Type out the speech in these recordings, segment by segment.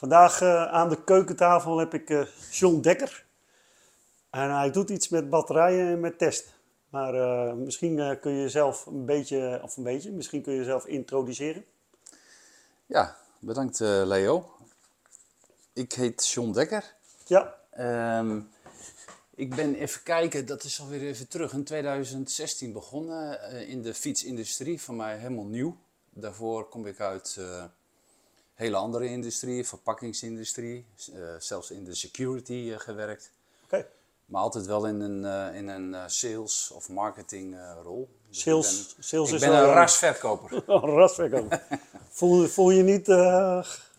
Vandaag eh, aan de keukentafel heb ik eh, John Dekker. En hij doet iets met batterijen en met testen. Maar eh, misschien kun je jezelf een beetje, of een beetje, misschien kun je jezelf introduceren. Ja, bedankt Leo. Ik heet John Dekker. Ja, Ehm, ik ben even kijken, dat is alweer even terug, in 2016 begonnen in de fietsindustrie, voor mij helemaal nieuw. Daarvoor kom ik uit hele andere industrie, verpakkingsindustrie, eh, zelfs in de security eh, gewerkt. oké. Maar altijd wel in een, eh, in een sales of marketing eh, rol. Dus ik Sales, ben- sales ik is ben een rasverkoper. Een rasverkoper. voel, voel je niet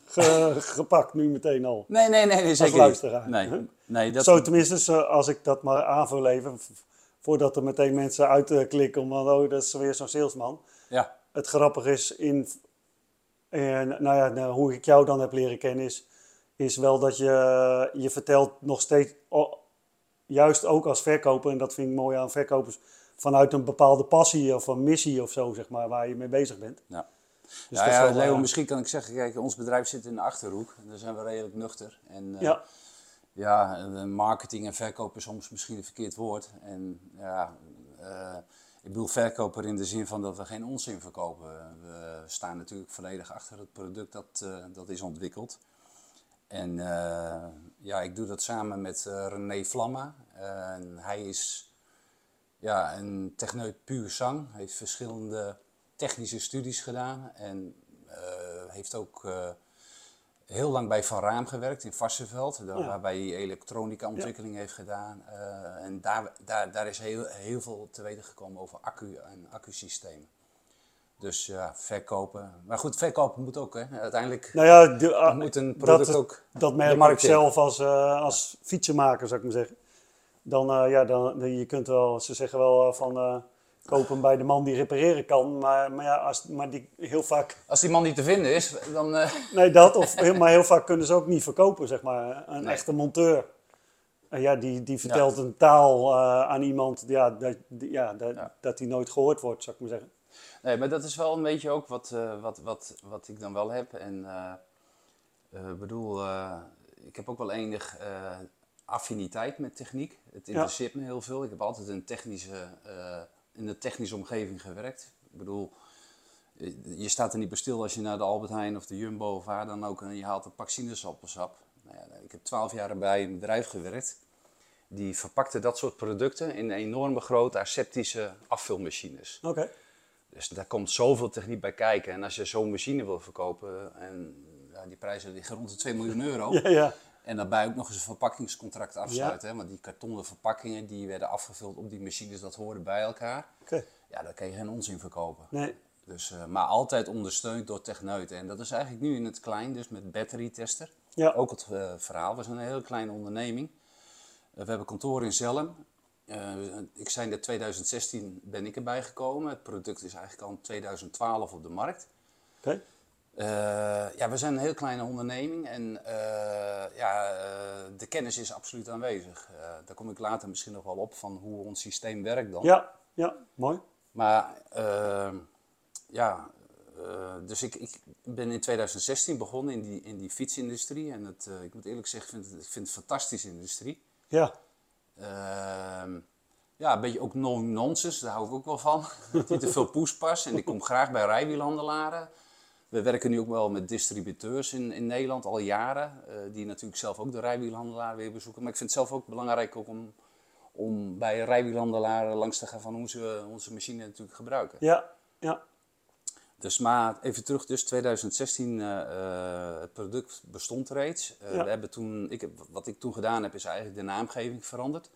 ge- gepakt nu meteen al? Nee, nee, nee, nee zeker niet. Nee, nee dat, Zo tenminste, als ik dat maar aanvul even, voordat er meteen mensen uitklikken, want oh, dat is weer zo'n salesman. ja, Het grappige is, in, en, nou ja, nou, hoe ik jou dan heb leren kennen, is, is wel dat je, je vertelt nog steeds, juist ook als verkoper, en dat vind ik mooi aan verkopers, vanuit een bepaalde passie of een missie of zo, zeg maar, waar je mee bezig bent. ja. Dus is ja, Leo, eh, misschien kan ik zeggen, kijk, ons bedrijf zit in de Achterhoek. En daar zijn we redelijk nuchter. En eh, Ja, ja, marketing en verkoop is soms misschien een verkeerd woord. En ja, eh, ik bedoel verkoper in de zin van dat we geen onzin verkopen. We staan natuurlijk volledig achter het product dat, eh, dat is ontwikkeld. En eh, ja, ik doe dat samen met eh, René Vlamma. hij is ja, een techneut puur zang. Hij heeft verschillende technische studies gedaan. En heeft ook heel lang bij Van Raam gewerkt in Varsenveld. daar- Ja. Waarbij hij elektronica ontwikkeling heeft gedaan. Eh, en daar, daar, daar is heel, heel veel te weten gekomen over accu en accusystemen. Dus ja, verkopen. Maar goed, verkopen moet ook, hè. Uiteindelijk nou ja, de- ah, moet een product dat, ook dat merk ik zelf als, eh, als fietsenmaker, zou ik maar zeggen. Dan, eh, ja, dan, je kunt wel, ze zeggen wel van hem bij de man die repareren kan. Maar, maar ja, als, maar die heel vaak, Als die man niet te vinden is, dan... eh, nee dat, of, maar heel vaak kunnen ze ook niet verkopen, zeg maar. Een Nee. echte monteur. Ja, die, die vertelt een taal eh, aan iemand ja, dat, die- ja, dat, Ja. dat die nooit gehoord wordt, zou ik maar zeggen. Nee, maar dat is wel een beetje ook wat, eh, wat, wat, wat ik dan wel heb. En bedoel, ik heb ook wel enig affiniteit met techniek. Het interesseert me heel veel. Ik heb altijd een technische, in een technische omgeving gewerkt. Ik bedoel, je staat er niet bij stil als je naar de Albert Heijn of de Jumbo of waar dan ook en je haalt een pak sinaasappelsap. Nou ja, ik heb twaalf jaar bij een bedrijf gewerkt. Die verpakte dat soort producten in enorme grote aseptische afvulmachines. Oké. Dus daar komt zoveel techniek bij kijken. En als je zo'n machine wil verkopen, en ja, die prijzen liggen rond de 2 miljoen euro. Ja, ja. En daarbij ook nog eens een verpakkingscontract afsluiten. Hè? Want die kartonnen verpakkingen die werden afgevuld op die machines, dat hoorde bij elkaar. Oké. Ja, daar kan je geen onzin verkopen. Nee. Dus, eh, maar altijd ondersteund door techneuten. En dat is eigenlijk nu in het klein, dus met battery tester. Ja. Ook het eh, verhaal. We zijn een hele kleine onderneming. Eh, we hebben kantoor in Zelm. Eh, ik zei in 2016 ben ik erbij gekomen. Het product is eigenlijk al in 2012 op de markt. Oké. Eh, ja, we zijn een heel kleine onderneming en eh, ja, eh, de kennis is absoluut aanwezig. Daar kom ik later misschien nog wel op van hoe ons systeem werkt dan. Ja, ja, mooi. Maar eh, ja, dus ik, ik ben in 2016 begonnen in die, in die fietsindustrie. En het, ik moet eerlijk zeggen, ik vind het, ik vind het een fantastische industrie. Ja, Ehm, ja, een beetje ook no-nonsense, daar hou ik ook wel van. Niet te veel poespas. En ik kom graag bij rijwielhandelaren. We werken nu ook wel met distributeurs in, in Nederland al jaren. eh, die natuurlijk zelf ook de rijwielhandelaar weer bezoeken. Maar ik vind het zelf ook belangrijk ook om, om bij rijwielhandelaren langs te gaan van hoe ze onze machine natuurlijk gebruiken. ja, ja. Dus maar even terug, dus 2016, eh, eh, het product bestond reeds. Ja. we hebben toen, ik heb, wat ik toen gedaan heb, is eigenlijk de naamgeving veranderd.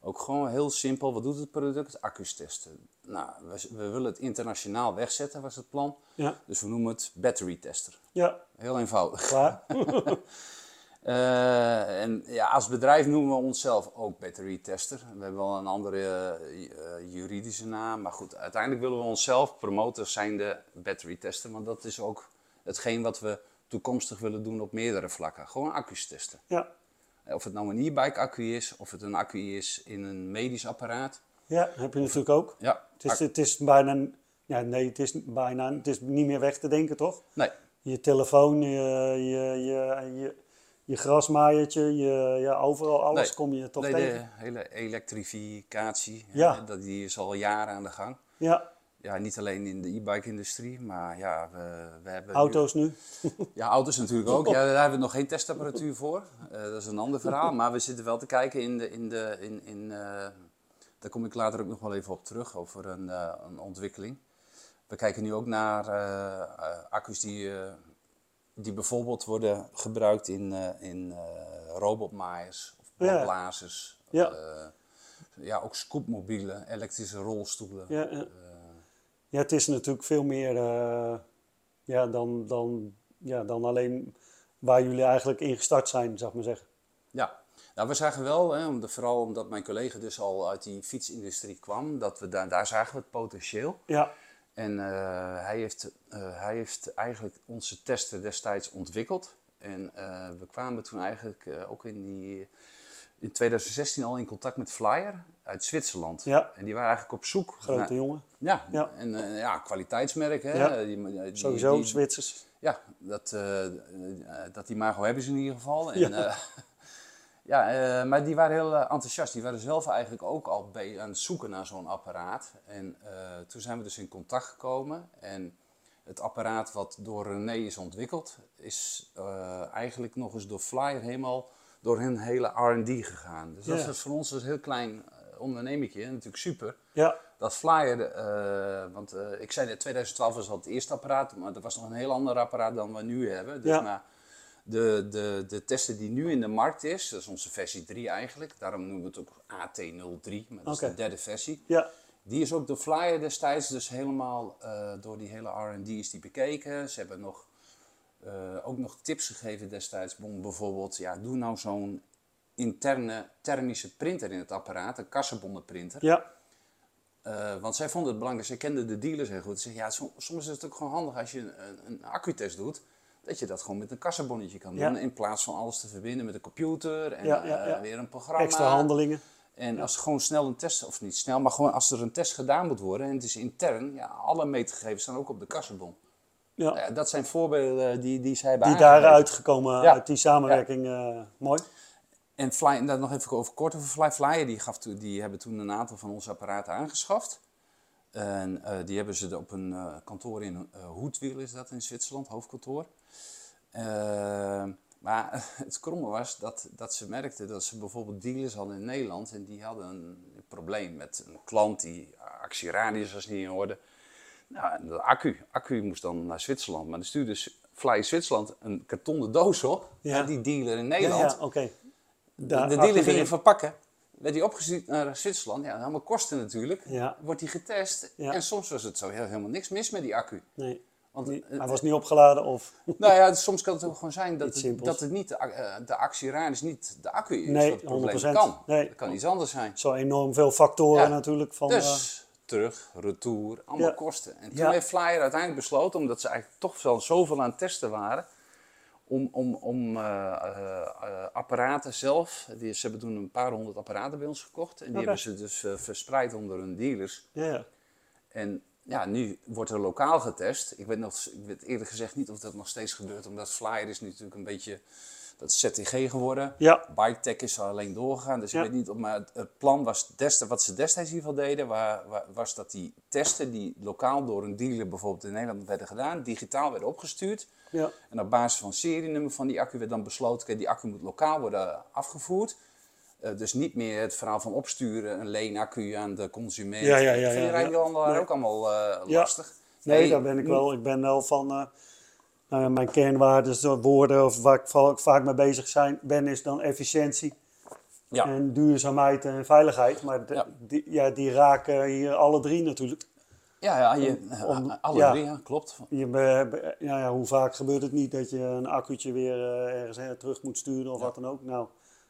Ook gewoon heel simpel, wat doet het product? Accu's testen. Nou, we, we willen het internationaal wegzetten, was het plan. Ja, Dus we noemen het battery tester. ja, Heel eenvoudig. klaar. Eh, en ja, als bedrijf noemen we onszelf ook battery tester. We hebben wel een andere eh, eh, juridische naam, maar goed, uiteindelijk willen we onszelf promoten zijn de battery tester, want dat is ook hetgeen wat we toekomstig willen doen op meerdere vlakken. Gewoon accu's testen. Ja, Of het nou een e-bike accu is, of het een accu is in een medisch apparaat. ja, heb je natuurlijk ook. Ja, Het is, het is bijna, ja, nee, het is bijna, het is niet meer weg te denken, toch? nee, je telefoon, je, je, je, je, je grasmaaiertje, je, ja, overal alles Nee. kom je toch Nee, tegen. de hele elektrificatie, Ja. hè, dat, die is al jaren aan de gang. Ja, Ja, niet alleen in de e-bike-industrie, maar ja, we, we hebben... auto's nu. Ja, auto's natuurlijk ook. Ja, daar hebben we nog geen testapparatuur voor. Eh, dat is een ander verhaal. Maar we zitten wel te kijken in de... In de in, in, eh, daar kom ik later ook nog wel even op terug, over een, eh, een ontwikkeling. We kijken nu ook naar accu's die, die bijvoorbeeld worden gebruikt in, in robotmaaiers of Ja. bladblazers. Ja. Eh, ja, ook scootmobielen, elektrische rolstoelen. Ja, ja. Ja, het is natuurlijk veel meer eh, ja, dan, dan, ja, dan alleen waar jullie eigenlijk in gestart zijn, zou ik maar zeggen. Ja, nou, we zagen wel, hè, om de- vooral omdat mijn collega dus al uit die fietsindustrie kwam, dat we daar, daar zagen we het potentieel. Ja, En eh, hij, heeft, eh, hij heeft eigenlijk onze testen destijds ontwikkeld. En we kwamen toen eigenlijk ook in, die, in 2016 al in contact met Flyer uit Zwitserland. Ja. En die waren eigenlijk op zoek grote naar jongen. ja, Ja. en eh, ja, kwaliteitsmerk. Hè? Ja. Die, die- Sowieso, die- Zwitsers. ja, dat, eh, dat imago hebben ze in ieder geval. En, Ja. ja, maar die waren heel enthousiast. Die waren zelf eigenlijk ook al aan het zoeken naar zo'n apparaat. En toen zijn we dus in contact gekomen. En het apparaat wat door René is ontwikkeld, is eigenlijk nog eens door Flyer helemaal door hun hele R&D gegaan. Dus dat is voor ons een heel klein uh, ondernemingje, natuurlijk super. Ja, Dat Flyer, eh, want eh, ik zei net, 2012 was al het eerste apparaat, maar dat was nog een heel ander apparaat dan we nu hebben. Dus Ja. maar de, de, de testen die nu in de markt is, dat is onze versie 3 eigenlijk, daarom noemen we het ook AT03, maar dat is de derde versie. ja, Die is ook door Flyer destijds dus helemaal eh, door die hele R&D is die bekeken. Ze hebben nog, eh, ook nog tips gegeven destijds, bijvoorbeeld, ja, doe nou zo'n interne thermische printer in het apparaat, een kassenbonden printer. ja, Eh, want zij vonden het belangrijk, zij kenden de dealers heel goed. Ze zeggen, ja, som- soms is het ook gewoon handig als je een, een accutest doet, dat je dat gewoon met een kassenbonnetje kan doen. Ja. In plaats van alles te verbinden met een computer en Ja, ja, eh, weer een programma. extra handelingen. En als gewoon snel een test, of niet snel, maar gewoon als er een test gedaan moet worden en het is intern, ja, alle meetgegevens staan ook op de kassenbon. Ja, Nou ja, dat zijn voorbeelden die, die zij hebben die daaruit gekomen, Ja. uit die samenwerking. eh, mooi. En Fly, en daar nog even over kort over Fly. Flyer, die, gaf toen, die hebben toen een aantal van onze apparaten aangeschaft. En eh, die hebben ze op een eh, kantoor in eh Hoedwiel, is dat in Zwitserland, hoofdkantoor. Eh, maar het kromme was dat, dat ze merkten dat ze bijvoorbeeld dealers hadden in Nederland. En die hadden een probleem met een klant die actieradius was niet in orde. Nou, en de accu. Accu moest dan naar Zwitserland. Maar dan stuurde Fly Zwitserland een kartonnen doos op Ja. naar die dealer in Ja, Nederland. ja oké. De, dealer ging hem verpakken. Werd hij opgestuurd naar Zwitserland. Ja, allemaal kosten natuurlijk. Ja. Wordt hij getest. Ja. En soms was het zo helemaal niks mis met die accu. Nee, Want eh, hij was niet opgeladen of... nou ja, soms kan het ook gewoon zijn dat, het, dat het niet de, eh, de actieradius niet de accu is. Nee, wat het probleem 100%. kan. Nee. Het kan iets anders zijn. Zo enorm veel factoren Ja. natuurlijk. Van, eh, Dus terug, retour, allemaal Ja. kosten. En toen Ja. heeft Flyer uiteindelijk besloten, omdat ze eigenlijk toch wel zoveel aan het testen waren, om, om, om eh, eh, eh, apparaten zelf, die, ze hebben toen een paar honderd apparaten bij ons gekocht. En die hebben ze dus verspreid onder hun dealers. ja, ja. En ja, nu wordt er lokaal getest. Ik weet, nog, ik weet eerlijk gezegd niet of dat nog steeds gebeurt, omdat Flyer is natuurlijk een beetje, dat is ZTG geworden. Ja. BikeTech is alleen doorgegaan, dus Ja. ik weet niet of, maar het, plan was, destijds, wat ze destijds in ieder geval deden, wa- wa- was dat die testen die lokaal door een dealer bijvoorbeeld in Nederland werden gedaan, digitaal werden opgestuurd. ja. En op basis van serienummer van die accu werd dan besloten, die accu moet lokaal worden afgevoerd. Eh, dus niet meer het verhaal van opsturen, een leenaccu aan de consument. Ja, ja, ja, Dat vind je ja, ja. ook allemaal eh, lastig. Nee, daar ben ik wel. Ik ben wel van. eh, nou ja, mijn kernwaarden, woorden of waar ik va- vaak mee bezig zijn, ben, is dan efficiëntie Ja. en duurzaamheid en veiligheid. Maar de- Ja. Die, ja, die raken hier alle drie natuurlijk. Ja, ja, je, Om- alle ja. drie, ja, klopt. Je be- ja, ja, hoe vaak gebeurt het niet dat je een accu'tje weer eh, ergens hè, terug moet sturen of wat dan ook. Nou,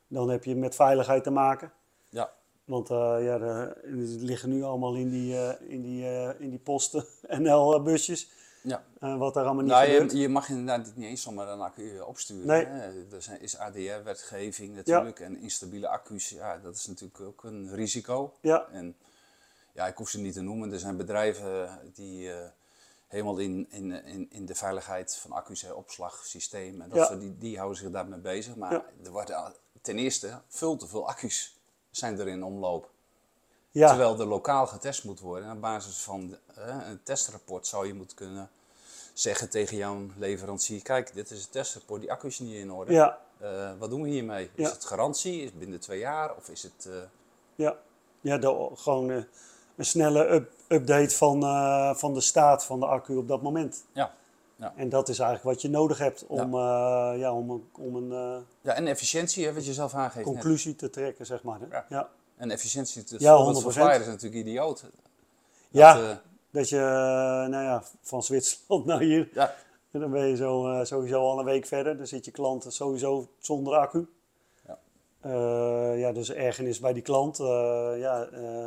dan heb je met veiligheid te maken. Ja. Want eh, ja, die liggen nu allemaal in die, eh, in die, in die posten NL-busjes. Ja. eh, wat daar allemaal niet Nou, gebeurt. je, je mag inderdaad niet eens zomaar een accu eh, opsturen. Nee. Hè? Er zijn, is ADR-wetgeving natuurlijk en instabiele accu's, ja, dat is natuurlijk ook een risico. Ja. En ja, ik hoef ze niet te noemen. Er zijn bedrijven die, eh, helemaal in, in, in, in de veiligheid van accu's en opslagsysteem. En dat Ja. soort, die, die houden zich daarmee bezig. Maar Ja. er worden ten eerste veel te veel accu's zijn er in omloop. Ja, Terwijl er lokaal getest moet worden. En op basis van eh, een testrapport zou je moeten kunnen zeggen tegen jouw leverancier: Kijk, dit is het testrapport, die accu is niet in orde. ja, Eh, wat doen we hiermee? Ja. Is het garantie? Is het binnen twee jaar? Of is het. eh, ja. ja de, gewoon eh, een snelle up- update van, van de staat van de accu op dat moment. ja. Ja. En dat is eigenlijk wat je nodig hebt om, eh, ja, om, een- om een ja, en efficiëntie, hè, wat je zelf aangeeft. net. conclusie te trekken, zeg maar. Hè? Ja. Ja. En efficiëntie, het Ja, voorbeeld van 100%. Flyer is natuurlijk idioot. Dat, Ja. Dat je, eh, nou ja, van Zwitserland naar hier, ja, en dan ben je zo, eh, sowieso al een week verder. Dan zit je klant sowieso zonder accu. Ja. Eh, ja, dus ergernis bij die klant. ja,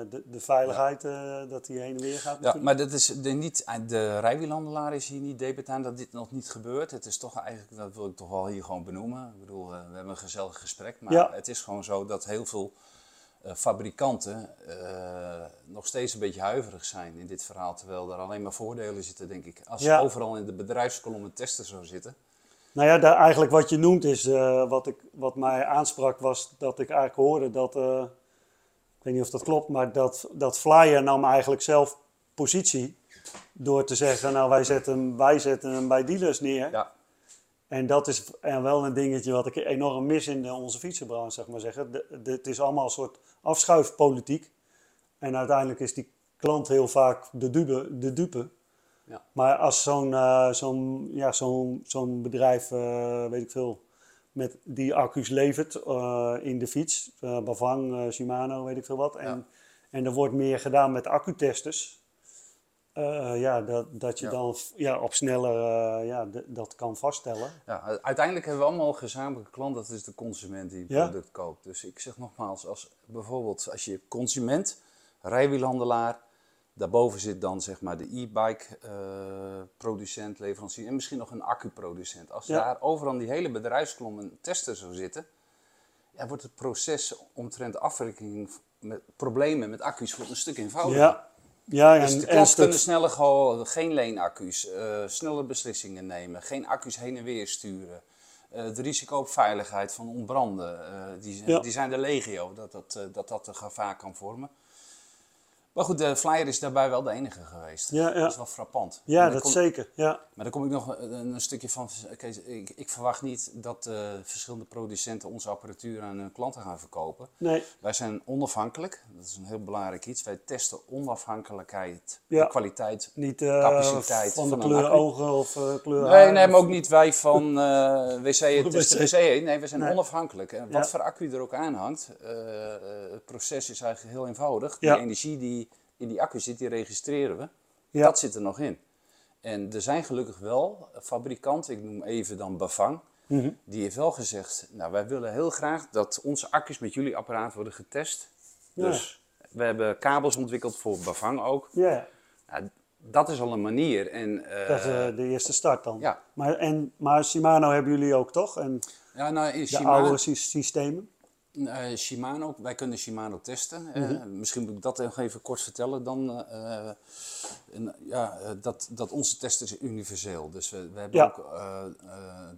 de, de veiligheid dat hij heen en weer gaat ja, maar dat is de, niet, de rijwielhandelaar is hier niet debet aan dat dit nog niet gebeurt. Het is toch eigenlijk, dat wil ik toch wel hier gewoon benoemen. Ik bedoel, we hebben een gezellig gesprek, maar het is gewoon zo dat heel veel eh, fabrikanten eh, nog steeds een beetje huiverig zijn in dit verhaal. Terwijl er alleen maar voordelen zitten, denk ik. Als Ja. overal in de bedrijfskolom een tester zou zitten. Nou ja, daar, eigenlijk wat je noemt is, eh, wat, ik, wat mij aansprak was dat ik eigenlijk hoorde dat, ik weet niet of dat klopt, maar dat, dat Flyer nam eigenlijk zelf positie door te zeggen, nou wij zetten, hem- wij zetten hem bij dealers neer. Ja, En dat is en wel een dingetje wat ik enorm mis in de, onze fietsenbranche, zeg maar zeggen. De, de- het is allemaal een soort afschuifpolitiek. En uiteindelijk is die klant heel vaak de dupe. De dupe. Ja. Maar als zo'n eh, zo'n ja, zo'n zo'n bedrijf, eh, weet ik veel, met die accu's levert eh, in de fiets, eh Bavang, eh, Shimano, weet ik veel wat. En, Ja. en er wordt meer gedaan met accutesters. Eh, ja, dat, dat je Ja. dan ja, op sneller eh, ja, dat kan vaststellen. Ja, uiteindelijk hebben we allemaal een gezamenlijke klant, dat is de consument die het Ja. product koopt. Dus ik zeg nogmaals, als bijvoorbeeld als je consument, rijwielhandelaar, daarboven zit dan zeg maar de e-bike eh, producent, leverancier en misschien nog een accuproducent. Als Ja. daar overal die hele bedrijfskolom een tester zou zitten, ja, wordt het proces omtrent afwerking met problemen met accu's wordt een stuk eenvoudiger. Ja, ja en, Dus de klant kunnen sneller gewoon geen leenaccu's, eh snelle beslissingen nemen, geen accu's heen en weer sturen. Eh het risico op veiligheid van ontbranden, eh, die, Ja. die zijn de legio, dat dat, eh, dat dat een gevaar kan vormen. Maar goed, de Flyer is daarbij wel de enige geweest. Ja, ja. Dat is wel frappant. Ja, dat kom- zeker. Ja. Maar dan kom ik nog een, een stukje van. Kees, ik, ik verwacht niet dat eh, verschillende producenten onze apparatuur aan hun klanten gaan verkopen. Nee, Wij zijn onafhankelijk, dat is een heel belangrijk iets. Wij testen onafhankelijkheid, Ja. de kwaliteit. niet eh, Capaciteit van de van kleur ogen of eh, kleur Nee, nee, maar ook niet wij van WC testen WC. Nee, we zijn Nee. onafhankelijk. En wat Ja. voor accu er ook aanhangt, eh, eh, het proces is eigenlijk heel eenvoudig. Die energie die in die accu zit, die registreren we. Ja. Dat zit er nog in. En er zijn gelukkig wel fabrikanten, ik noem even dan Bavang, Mhm. die heeft wel gezegd, nou wij willen heel graag dat onze accu's met jullie apparaat worden getest. Ja. Dus we hebben kabels ontwikkeld voor Bavang ook. Ja, Nou, dat is al een manier. En, eh, dat is eh, de eerste start dan. ja. Maar, en, maar Shimano hebben jullie ook toch? En ja, nou, in de Shimano, oude sy- systemen? Eh, Shimano, wij kunnen Shimano testen. Eh, Mhm. misschien moet ik dat nog even kort vertellen. Dan, eh, en, ja, dat, dat onze test is universeel. Dus we, we hebben Ja. ook,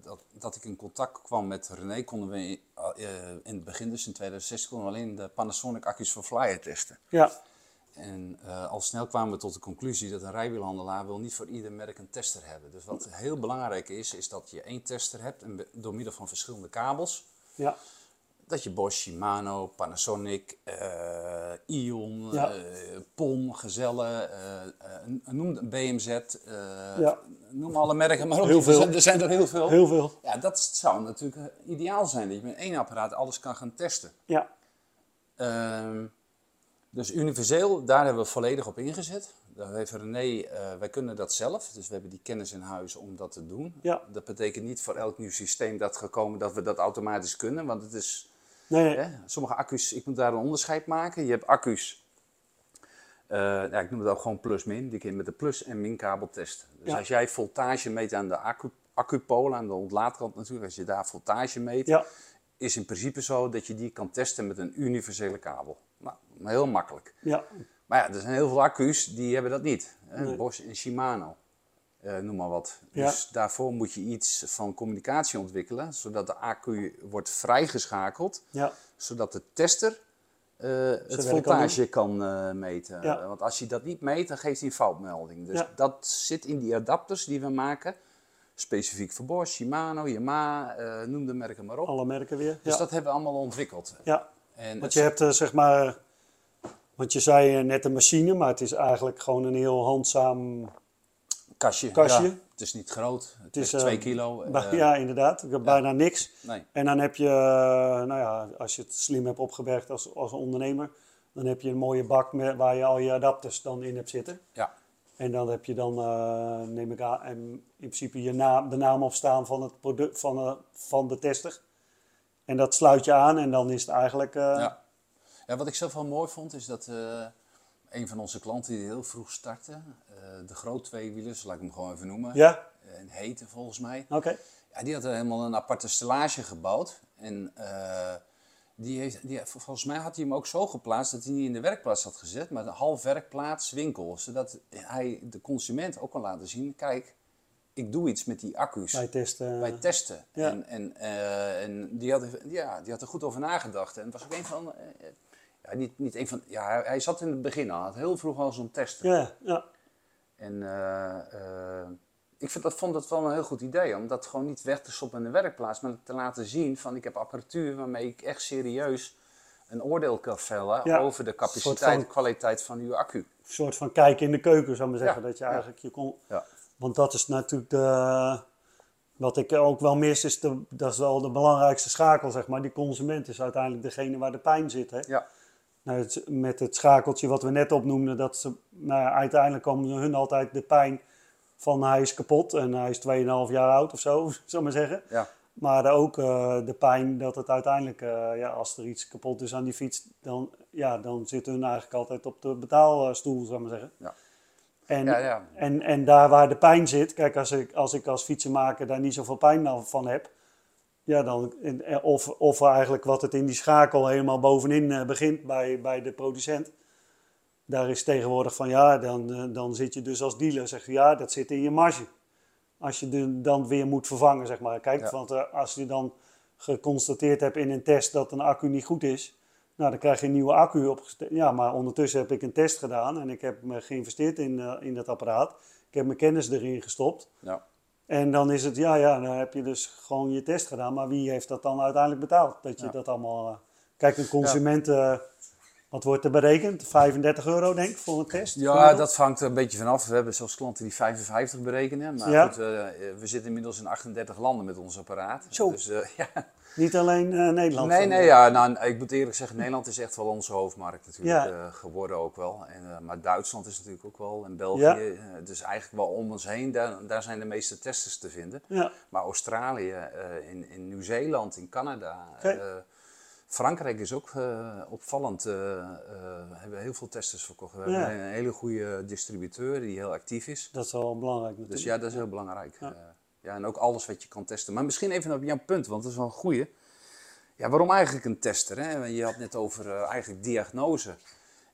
dat, dat ik in contact kwam met René, konden we in, in het begin, dus in 2016, konden we alleen de Panasonic accu's van Flyer testen. Ja, En al snel kwamen we tot de conclusie dat een rijwielhandelaar wil niet voor ieder merk een tester hebben. Dus wat heel belangrijk is, is dat je één tester hebt en door middel van verschillende kabels. ja, Dat je Bosch, Shimano, Panasonic, eh, Ion, Ja. eh, POM, Gezelle, eh, eh, noem BMZ, eh, Ja. noem alle merken maar op. Heel Er veel. zijn- Er zijn er heel veel. heel veel. Ja, dat zou natuurlijk eh, ideaal zijn, dat je met één apparaat alles kan gaan testen. Ja, Ehm, dus universeel, daar hebben we volledig op ingezet. Daar heeft René, eh, wij kunnen dat zelf, dus we hebben die kennis in huis om dat te doen. Ja. Dat betekent niet voor elk nieuw systeem dat gekomen dat we dat automatisch kunnen, want het is, nee, sommige accu's, ik moet daar een onderscheid maken. Je hebt accu's, eh, ja, ik noem het ook gewoon plus-min, die kun je met de plus- en min-kabel testen. Dus Ja. als jij voltage meet aan de accu, accupolen, aan de ontlaatkant natuurlijk, als je daar voltage meet, ja, is in principe zo dat je die kan testen met een universele kabel. Nou, heel makkelijk. ja, Maar ja, er zijn heel veel accu's die hebben dat niet. Hè? Nee. Bosch en Shimano. Eh, noem maar wat. Ja. Dus daarvoor moet je iets van communicatie ontwikkelen, zodat de accu wordt vrijgeschakeld, Ja, zodat de tester eh, het kan voltage kan eh, meten. Ja. Want als hij dat niet meet, dan geeft hij een foutmelding. Dus dat zit in die adapters die we maken, specifiek voor Bosch, Shimano, Yamaha, noem de merken maar op. alle merken weer. Dus dat hebben we allemaal ontwikkeld. ja, En want je hebt zeg maar, want je zei net een machine, maar het is eigenlijk gewoon een heel handzaam, kastje. kastje. ja. het is niet groot, het, is, is 2 eh, kilo. eh, ja inderdaad, ik heb bijna niks. Nee. En dan heb je, eh, nou ja, als je het slim hebt opgewerkt als, als ondernemer, dan heb je een mooie bak met, waar je al je adapters dan in hebt zitten. Ja. En dan heb je dan, neem ik aan, in principe je naam, de naam op staan van, het product, van, van de tester. En dat sluit je aan en dan is het eigenlijk... Ja. ja, wat ik zelf wel mooi vond, is dat een van onze klanten die heel vroeg startte, eh, de groot tweewielers, laat ik hem gewoon even noemen, Ja? en hete volgens mij, Oké. ja, die had er helemaal een aparte stellage gebouwd. En eh, die heeft, die, volgens mij had hij hem ook zo geplaatst dat hij niet in de werkplaats had gezet, maar een half werkplaats winkel. Zodat hij de consument ook kan laten zien, kijk, ik doe iets met die accu's. Bij testen. bij testen. Ja. En, en, eh, en die, had, ja, die had er goed over nagedacht. En het was ook een van. Ja, niet, niet een van. Ja, hij, hij zat in het begin al. Had heel vroeg al zo'n tester. ja, ja. En eh, eh, ik vind dat, vond dat wel een heel goed idee. Om dat gewoon niet weg te stoppen in de werkplaats. Maar te laten zien van ik heb apparatuur waarmee ik echt serieus een oordeel kan vellen Ja, over de capaciteit, van- kwaliteit van uw accu. Een soort van kijken in de keuken, zou ik maar zeggen. Ja, Dat je eigenlijk je kon... Ja. Want dat is natuurlijk de... Wat ik ook wel mis, is de, dat is wel de belangrijkste schakel, zeg maar. Die consument is uiteindelijk degene waar de pijn zit, hè? Ja. Nou, het- met het schakeltje wat we net opnoemden, dat ze, nou ja, uiteindelijk komen hun altijd de pijn van hij is kapot en hij is 2,5 jaar oud of zo, zou ik maar zeggen. Ja. Maar ook eh, de pijn dat het uiteindelijk, eh, ja, als er iets kapot is aan die fiets, dan, ja, dan zitten hun eigenlijk altijd op de betaalstoel, zou ik maar zeggen. Ja. En, Ja, ja. En, en daar waar de pijn zit, kijk, als ik als, ik als fietsenmaker daar niet zoveel pijn van heb, ja, dan, en- of, of eigenlijk wat het in die schakel helemaal bovenin eh, begint bij, bij de producent. Daar is tegenwoordig van ja, dan, eh, dan zit je dus als dealer, zeg je ja, dat zit in je marge. Als je de, dan weer moet vervangen, zeg maar. Kijk, Ja. want eh, als je dan geconstateerd hebt in een test dat een accu niet goed is, nou, dan krijg je een nieuwe accu opgesteld. Ja, maar ondertussen heb ik een test gedaan en ik heb me geïnvesteerd in, eh, in dat apparaat. Ik heb mijn kennis erin gestopt. Ja. En dan is het, ja, ja, dan heb je dus gewoon je test gedaan. Maar wie heeft dat dan uiteindelijk betaald? Dat je Ja. dat allemaal... eh, kijk, een consument, eh, wat wordt er berekend? 35 euro, denk ik, voor een test? Ja, dat hangt er een beetje vanaf. We hebben zelfs klanten die 55 berekenen. Maar Ja. goed, eh, we zitten inmiddels in 38 landen met ons apparaat. Zo. Dus, eh, ja. Niet alleen eh, Nederland. Nee, nee, ja, nou, ik moet eerlijk zeggen, Nederland is echt wel onze hoofdmarkt natuurlijk Ja. eh, geworden ook wel. En, eh, maar Duitsland is natuurlijk ook wel, en België. Ja. eh, dus eigenlijk wel om ons heen, daar, daar zijn de meeste testers te vinden. Maar Australië, eh, in, in Nieuw-Zeeland, in Canada. Frankrijk is ook eh, opvallend. eh, hebben heel veel testers verkocht. We Ja. hebben een hele goede distributeur die heel actief is. dat is wel belangrijk natuurlijk. Dus ja, dat is heel belangrijk. Ja. En ook alles wat je kan testen. Maar misschien even op jouw punt, want dat is wel een goeie. Ja, waarom eigenlijk een tester? Hè? Je had net over eigenlijk diagnose.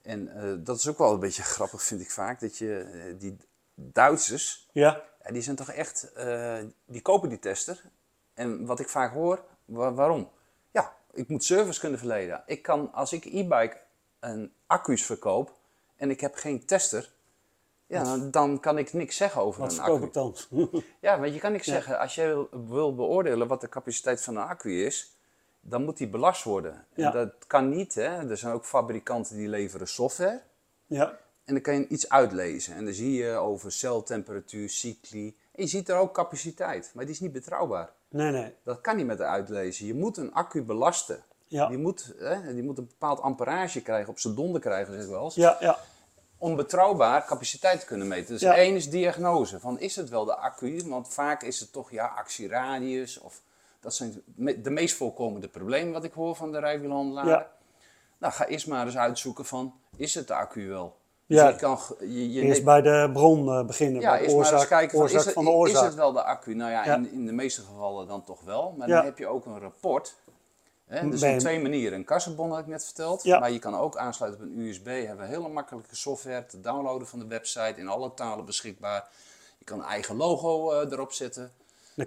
En dat is ook wel een beetje grappig, vind ik vaak. Dat je die Duitsers, Ja, ja, die zijn toch echt, die kopen die tester. En wat ik vaak hoor, wa- waarom? Ik moet service kunnen verleden. Ik kan, als ik e-bike een accu's verkoop en ik heb geen tester, ja, dan, dan kan ik niks zeggen over wat een verkoop accu. ik dan? Ja, want je kan niks Ja. zeggen. Als je wil, wil beoordelen wat de capaciteit van een accu is, dan moet die belast worden. Ja. En dat kan niet, hè. Er zijn ook fabrikanten die leveren software. ja, En dan kan je iets uitlezen. En dan zie je over celtemperatuur, cycli. En je ziet er ook capaciteit. Maar die is niet betrouwbaar. Nee, nee. Dat kan niet met de uitlezen. Je moet een accu belasten. Ja, Die, moet, hè, die moet een bepaald amperage krijgen, op zijn donder krijgen, zeg ik wel eens. ja, ja. Om betrouwbaar capaciteit te kunnen meten. Dus Ja. één is diagnose. Van is het wel de accu? Want vaak is het toch ja, actieradius. Of, dat zijn de meest voorkomende problemen wat ik hoor van de rijwielhandelaar. Ja. Nou, ga eerst maar eens uitzoeken van, is het de accu wel? Ja. Dus je kan, je, je Eerst neemt- bij de bron eh, beginnen. ja, bij de eerst maar eens oorzaak, kijken van, oorzaak is, het, van de is oorzaak. het wel de accu? Nou ja, Ja. In, in de meeste gevallen dan toch wel. Maar dan heb je ook een rapport. Hè? Dus Ben- op twee manieren. Een kassenbon had ik net verteld. Maar je kan ook aansluiten op een USB. Hebben we hele makkelijke software te downloaden van de website. In alle talen beschikbaar. Je kan een eigen logo eh, erop zetten. Eh,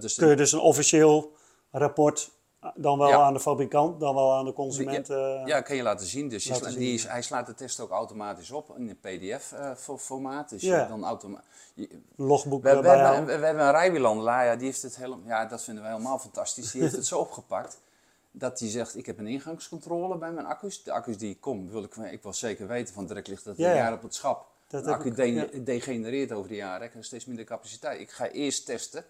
dus Kun je dus een officieel rapport dan wel Ja. aan de fabrikant, dan wel aan de consument. eh, Ja, kan je laten zien. Dus je Laten sla- zien, die, ja. hij slaat de test ook automatisch op in een PDF-formaat. dus Ja. je dan automatisch. logboek We, eh, we, hebben, we, we hebben een rijwielandelaar, ja, die heeft het helemaal, ja, dat vinden we helemaal fantastisch. Die heeft het zo opgepakt dat hij zegt: Ik heb een ingangscontrole bij mijn accu's. De accu's die ik kom, wil ik, ik wil zeker weten, want direct ligt dat Ja, een ja. jaar op het schap. Dat de accu ik, ja. degenereert over de jaren, ik heb steeds minder capaciteit. Ik ga eerst testen.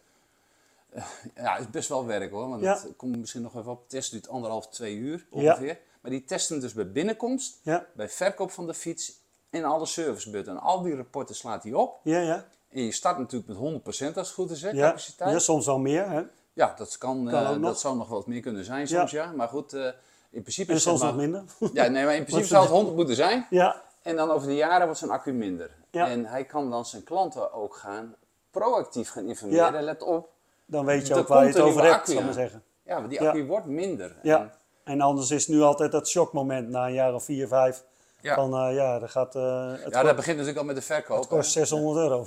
Ja, het is best wel werk hoor, want Ja. dat komt misschien nog even op. De test duurt anderhalf, twee uur Ja. ongeveer. Maar die testen dus bij binnenkomst, Ja, bij verkoop van de fiets en alle servicebeurten. En al die rapporten slaat hij op. ja, ja. En je start natuurlijk met 100% als het goed is, hè, Ja, capaciteit. ja, Ja, soms wel meer. Hè? dat, kan, Kan eh, nog. dat zou nog wat meer kunnen zijn soms, ja. Maar goed, eh, in principe En is soms het nog minder. Ja, nee, maar in principe zou het 100 moeten zijn. ja, En dan over de jaren wordt zijn accu minder. Ja. En hij kan dan zijn klanten ook gaan proactief gaan informeren. Ja. Let op, dan weet je ook waar je het over hebt, ik maar zeggen. ja, maar die Ja. accu wordt minder. Ja. En, En anders is nu altijd dat shockmoment na een jaar of vier, vijf. ja. Van eh, ja, dat gaat, eh, het, ja, kost, dat begint natuurlijk al met de verkoop. het kost hè. 600 euro.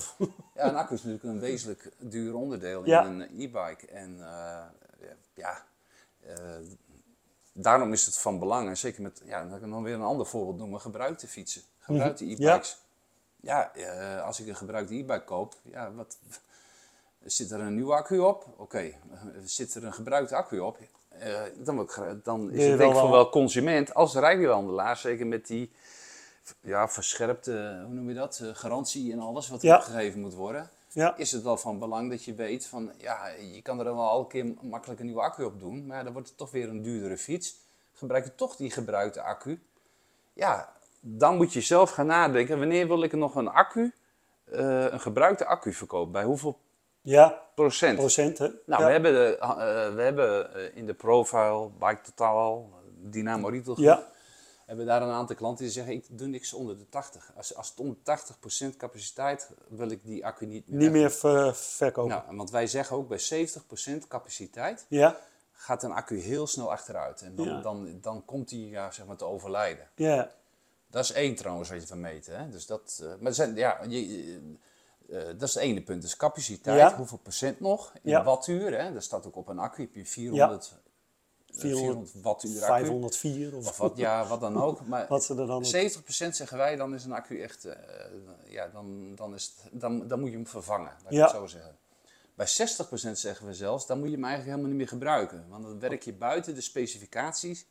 Ja, een accu is natuurlijk een wezenlijk duur onderdeel Ja. in een e-bike. En eh, ja, eh, daarom is het van belang. En zeker met, ja, dan kan ik nog weer een ander voorbeeld noemen, gebruikte fietsen. Gebruikte Mhm. e-bikes. Ja, eh, als ik een gebruikte e-bike koop, ja, wat, zit er een nieuwe accu op? Oké, zit er een gebruikte accu op? Eh, dan, ik dan is het denk ik voor wel- consument als rijwielhandelaar, zeker met die ja, verscherpte, hoe noem je dat, eh, garantie en alles wat Ja. er gegeven moet worden ja, is het wel van belang dat je weet van, ja, je kan er wel elke keer makkelijk een nieuwe accu op doen, maar dan wordt het toch weer een duurdere fiets. Gebruik je toch die gebruikte accu. Ja, dan moet je zelf gaan nadenken, wanneer wil ik nog een accu, eh, een gebruikte accu verkopen? Bij hoeveel ja, procent? procenten. Nou, ja. we hebben, de, eh, we hebben eh, in de profile, Bike Totaal, Dynamo Retail ja, hebben daar een aantal klanten die zeggen, ik doe niks onder de 80. Als, als het onder 80% capaciteit, wil ik die accu niet meer niet meer ver- verkopen. nou, want wij zeggen ook bij 70% capaciteit Ja, gaat een accu heel snel achteruit. En dan, Ja. dan, dan komt hij ja, zeg maar te overlijden. ja, Dat is één trouwens wat je van meten. Hè? Dus dat, eh, maar zijn, ja, je, eh, dat is het ene punt. Dus capaciteit, Ja. hoeveel procent nog in Ja. wattuur. Hè? Dat staat ook op een accu. Heb je 400, eh, 400 wattuur accu. 504 of Of wat, ja, wat dan ook. Maar wat ze er dan ook... 70% zeggen wij, dan is een accu echt, eh, ja, dan, dan, is het, dan, dan moet je hem vervangen, laat ik Ja. het zo zeggen. Bij 60% zeggen we zelfs, dan moet je hem eigenlijk helemaal niet meer gebruiken. Want dan werk je buiten de specificaties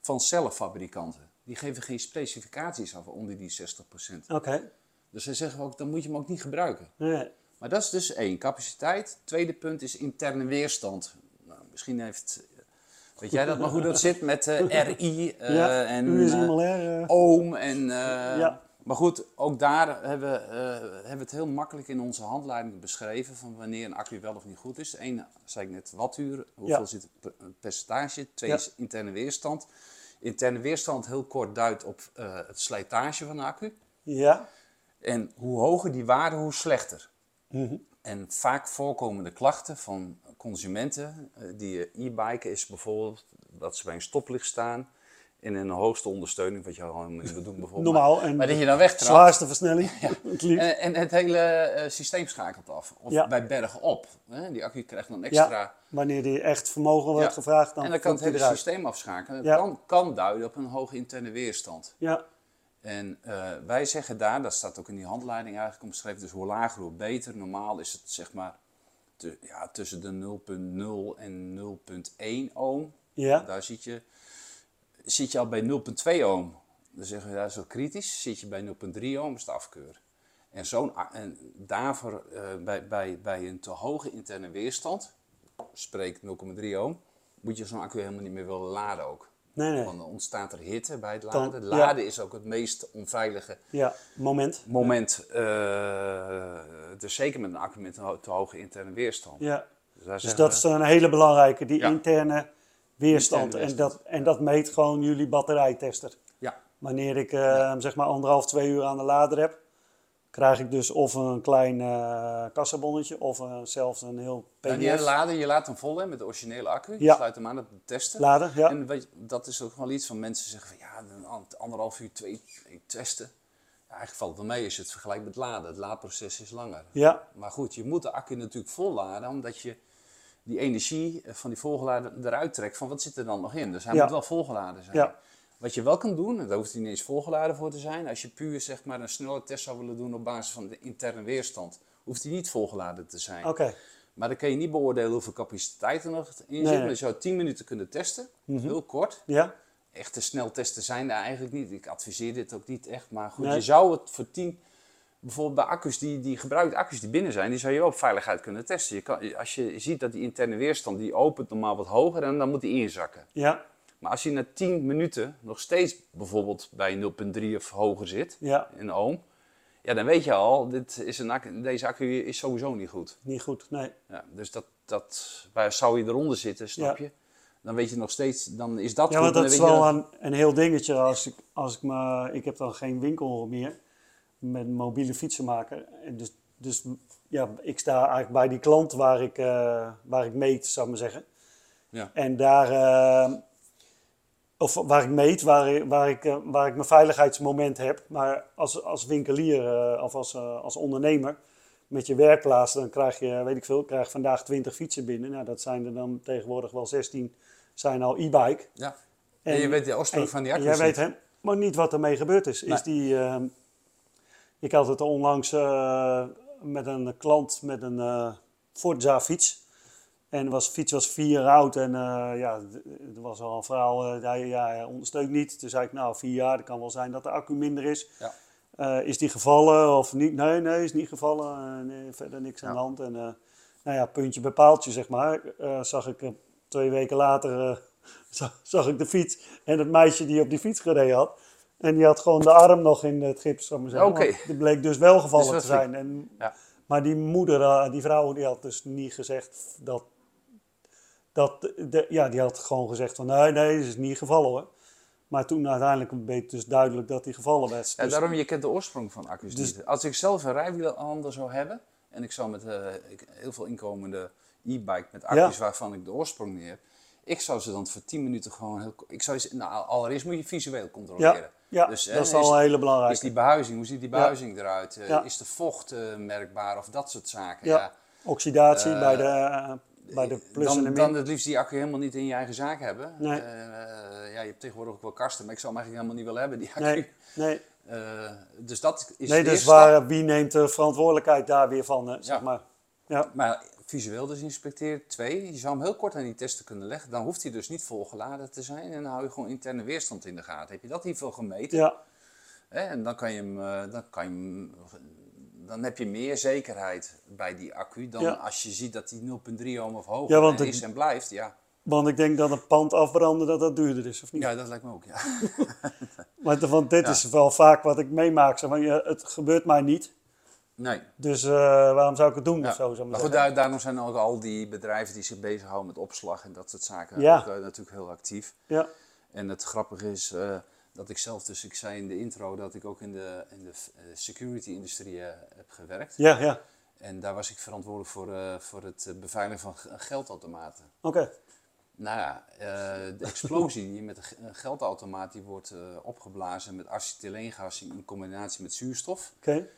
van cellenfabrikanten. Die geven geen specificaties af onder die 60%. Oké, Dus zij zeggen ook, dan moet je hem ook niet gebruiken. nee. Maar dat is dus één, capaciteit. Tweede punt is interne weerstand. Nou, misschien heeft, weet jij dat nog hoe dat zit met eh, RI ja, en u is eh, eh, oom. En, eh, Ja. Maar goed, ook daar hebben we, hebben we het heel makkelijk in onze handleiding beschreven van wanneer een accu wel of niet goed is. Eén, zei ik net, wattuur, hoeveel Ja. zit het per- percentage. Twee is interne weerstand. Interne weerstand heel kort duidt op het slijtage van de accu. ja, En hoe hoger die waarde, hoe slechter. mhm. En vaak voorkomende klachten van consumenten eh, die eh, e-biken is bijvoorbeeld dat ze bij een stoplicht staan en in een hoogste ondersteuning, wat je niet wil doen bijvoorbeeld. Normaal, Maar, en maar dat je dan wegtrapt zwaarste versnelling. Het liefst. en, en het hele eh, systeem schakelt af. Of Ja. bij bergen op. Hè? Die accu krijgt dan extra... Ja, wanneer die echt vermogen wordt Ja. gevraagd, dan, en dan kan het hele eruit. systeem afschakelen. Dat Ja. kan, kan duiden op een hoge interne weerstand. Ja, En eh, wij zeggen daar, dat staat ook in die handleiding eigenlijk omschreven, dus hoe lager hoe beter. Normaal is het zeg maar te- ja, tussen de 0,0 en 0,1 ohm. ja, Daar zit je, zit je al bij 0,2 ohm. Dan zeggen we, dat is wel kritisch. Zit je bij 0,3 ohm, is het afkeur. En, zo'n, en daarvoor, eh, bij, bij, bij een te hoge interne weerstand, spreek 0,3 ohm, moet je zo'n accu helemaal niet meer willen laden ook. Nee, nee. Want dan ontstaat er hitte bij het Dan- laden. ja. Laden is ook het meest onveilige Ja, moment. moment. dus zeker met een accu met een te hoge interne weerstand. Ja. Dus, Dus dat we- is een hele belangrijke, die interne weerstand. Interne En, dat, en dat meet gewoon jullie batterijtester. Ja, Wanneer ik eh, zeg maar anderhalf, twee uur aan de lader heb, krijg ik dus of een klein eh kassabonnetje of eh, zelfs een heel Nou, die hele pdf. laden, je laat hem vol hè, met de originele accu. Je Ja. sluit hem aan de testen. Lader, ja. En weet je, dat is ook wel iets van mensen zeggen van ja, anderhalf uur, twee, testen. eigenlijk valt het wel mee als je het vergelijkt met laden. Het laadproces is langer. Ja, Maar goed, je moet de accu natuurlijk volladen, omdat je die energie van die volgeladen eruit trekt van wat zit er dan nog in. Dus hij Ja. moet wel volgeladen zijn. Ja. Wat je wel kan doen, en daar hoeft hij niet eens volgeladen voor te zijn, als je puur zeg maar, een snelle test zou willen doen op basis van de interne weerstand, hoeft hij niet volgeladen te zijn. oké. Maar dan kan je niet beoordelen hoeveel capaciteit er nog in zit. Nee, Maar je zou 10 minuten kunnen testen, heel kort. Ja, Echte sneltesten zijn er eigenlijk niet. Ik adviseer dit ook niet echt. Maar goed, Nee. je zou het voor 10, bijvoorbeeld bij accu's die, die gebruikte accu's die binnen zijn, die zou je wel op veiligheid kunnen testen. Je kan, als je ziet dat die interne weerstand, die opent normaal wat hoger en dan moet die inzakken. ja, Maar als je na 10 minuten nog steeds bijvoorbeeld bij 0,3 of hoger zit, ja. in ohm, ja, dan weet je al, dit is een deze accu is sowieso niet goed. Niet goed, nee. Ja, dus dat, dat, waar zou je eronder zitten, snap Ja. je? Dan weet je nog steeds, dan is dat Ja, want dat is je wel een, een heel dingetje als ik, als ik me... Ik heb dan geen winkel meer met een mobiele fietsenmaker. En Dus, dus ja, ik sta eigenlijk bij die klant waar ik, eh, waar ik meet, zou ik maar zeggen. Ja. En daar... eh, of waar ik meet, waar, ik- waar, ik, eh, waar ik mijn veiligheidsmoment heb. Maar als, als winkelier eh, of als, eh, als ondernemer met je werkplaats, dan krijg je, weet ik veel, krijg vandaag 20 fietsen binnen. Nou, dat zijn er dan tegenwoordig wel 16, zijn al e-bike. Ja. En, je weet de oorsprong van die jij accu's weet hem, maar niet wat ermee gebeurd is. is die, ehm, ik had het onlangs met een klant met een Forza fiets. En de was, fiets was vier jaar oud en eh, ja, er was al een verhaal, hij, ja, hij ondersteunt niet. Toen zei ik, nou vier jaar, het kan wel zijn dat de accu minder is. Ja. Eh, is die gevallen of niet? Nee, nee, is niet gevallen. Eh, nee, verder niks aan de hand. En nou ja, puntje bij paaltje, zeg maar. Zag ik twee weken later zag, zag ik de fiets en het meisje die op die fiets gereden had. En die had gewoon de arm nog in het gips, zou maar zeggen. Die bleek dus wel gevallen Dus dat te zijn. En, Ja. Maar die moeder, die vrouw, die had dus niet gezegd dat... dat de, ja, die had gewoon gezegd van nee, nee, het is niet gevallen hoor. Maar toen uiteindelijk werd dus duidelijk dat hij gevallen werd. Ja, Dus- daarom, je kent de oorsprong van accu's Dus- niet. Als ik zelf een rijwielander zou hebben, en ik zou met eh, heel veel inkomende e-bike met accu's waarvan ik de oorsprong niet heb, ik zou ze dan voor 10 minuten gewoon heel... Ik zou ze, nou, allereerst moet je visueel controleren. ja, ja Dus, dat hè, is al een hele Is die behuizing, hoe ziet die behuizing eruit? Eh, Ja. Is de vocht eh, merkbaar of dat soort zaken? Ja. Oxidatie bij, de, bij de plus en de dan, min. dan het liefst die accu helemaal niet in je eigen zaak hebben. Nee. Eh, ja, je hebt tegenwoordig ook wel kasten, maar ik zou hem eigenlijk helemaal niet willen hebben, die accu. nee, nee, Eh, dus dat is nee dus stap. waar, wie neemt de verantwoordelijkheid daar weer van, hè, zeg Ja. maar. Ja, Maar visueel dus inspecteer. Twee, je zou hem heel kort aan die testen kunnen leggen. Dan hoeft hij dus niet volgeladen te zijn. En dan hou je gewoon interne weerstand in de gaten. Heb je dat hiervoor gemeten? ja, Hè? En dan, kan je hem, eh, dan, kan je hem, dan heb je meer zekerheid bij die accu dan Ja. als je ziet dat die 0,3 ohm of hoger Ja, want is en blijft. Ja. want ik denk dat een pand afbranden dat dat duurder is, of niet? ja, dat lijkt me ook. Ja. Want dit Ja. is wel vaak wat ik meemaak. Zeg maar, het gebeurt mij niet, Nee. dus eh, waarom zou ik het doen Ja. of zo? Maar maar goed, daar, daarom zijn ook al die bedrijven die zich bezighouden met opslag en dat soort zaken Ja. ook, eh, natuurlijk heel actief. Ja, En het grappige is eh, dat ik zelf, dus ik zei in de intro dat ik ook in de, in de eh, security-industrie eh, heb gewerkt. ja, ja. En daar was ik verantwoordelijk voor, eh, voor het beveiligen van geldautomaten. Oké. Nou ja, de explosie die met een ge- een geldautomaat die wordt opgeblazen met acetyleengas in combinatie met zuurstof. Oké.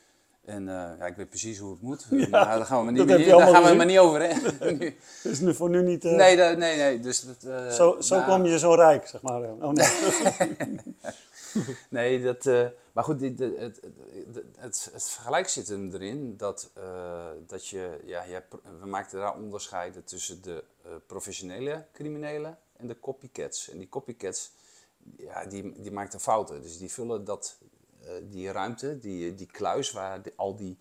En eh, ja, ik weet precies hoe het moet. Ja, maar daar gaan we maar niet, daar gaan we maar niet over. Hè? Nu- Dus nu voor nu niet. eh, nee, nee, nee. Dus dat, eh, zo zo nou, kwam je zo rijk, zeg maar. Oh, nee. Nee, dat, maar goed, dit, het, het, het, het, vergelijk zit hem erin dat, dat je, ja, je hebt- we maakten daar onderscheiden tussen de professionele criminelen en de copycats. En die copycats, ja, die, die maakten fouten. Dus die vullen dat, die ruimte, die, die kluis waar al die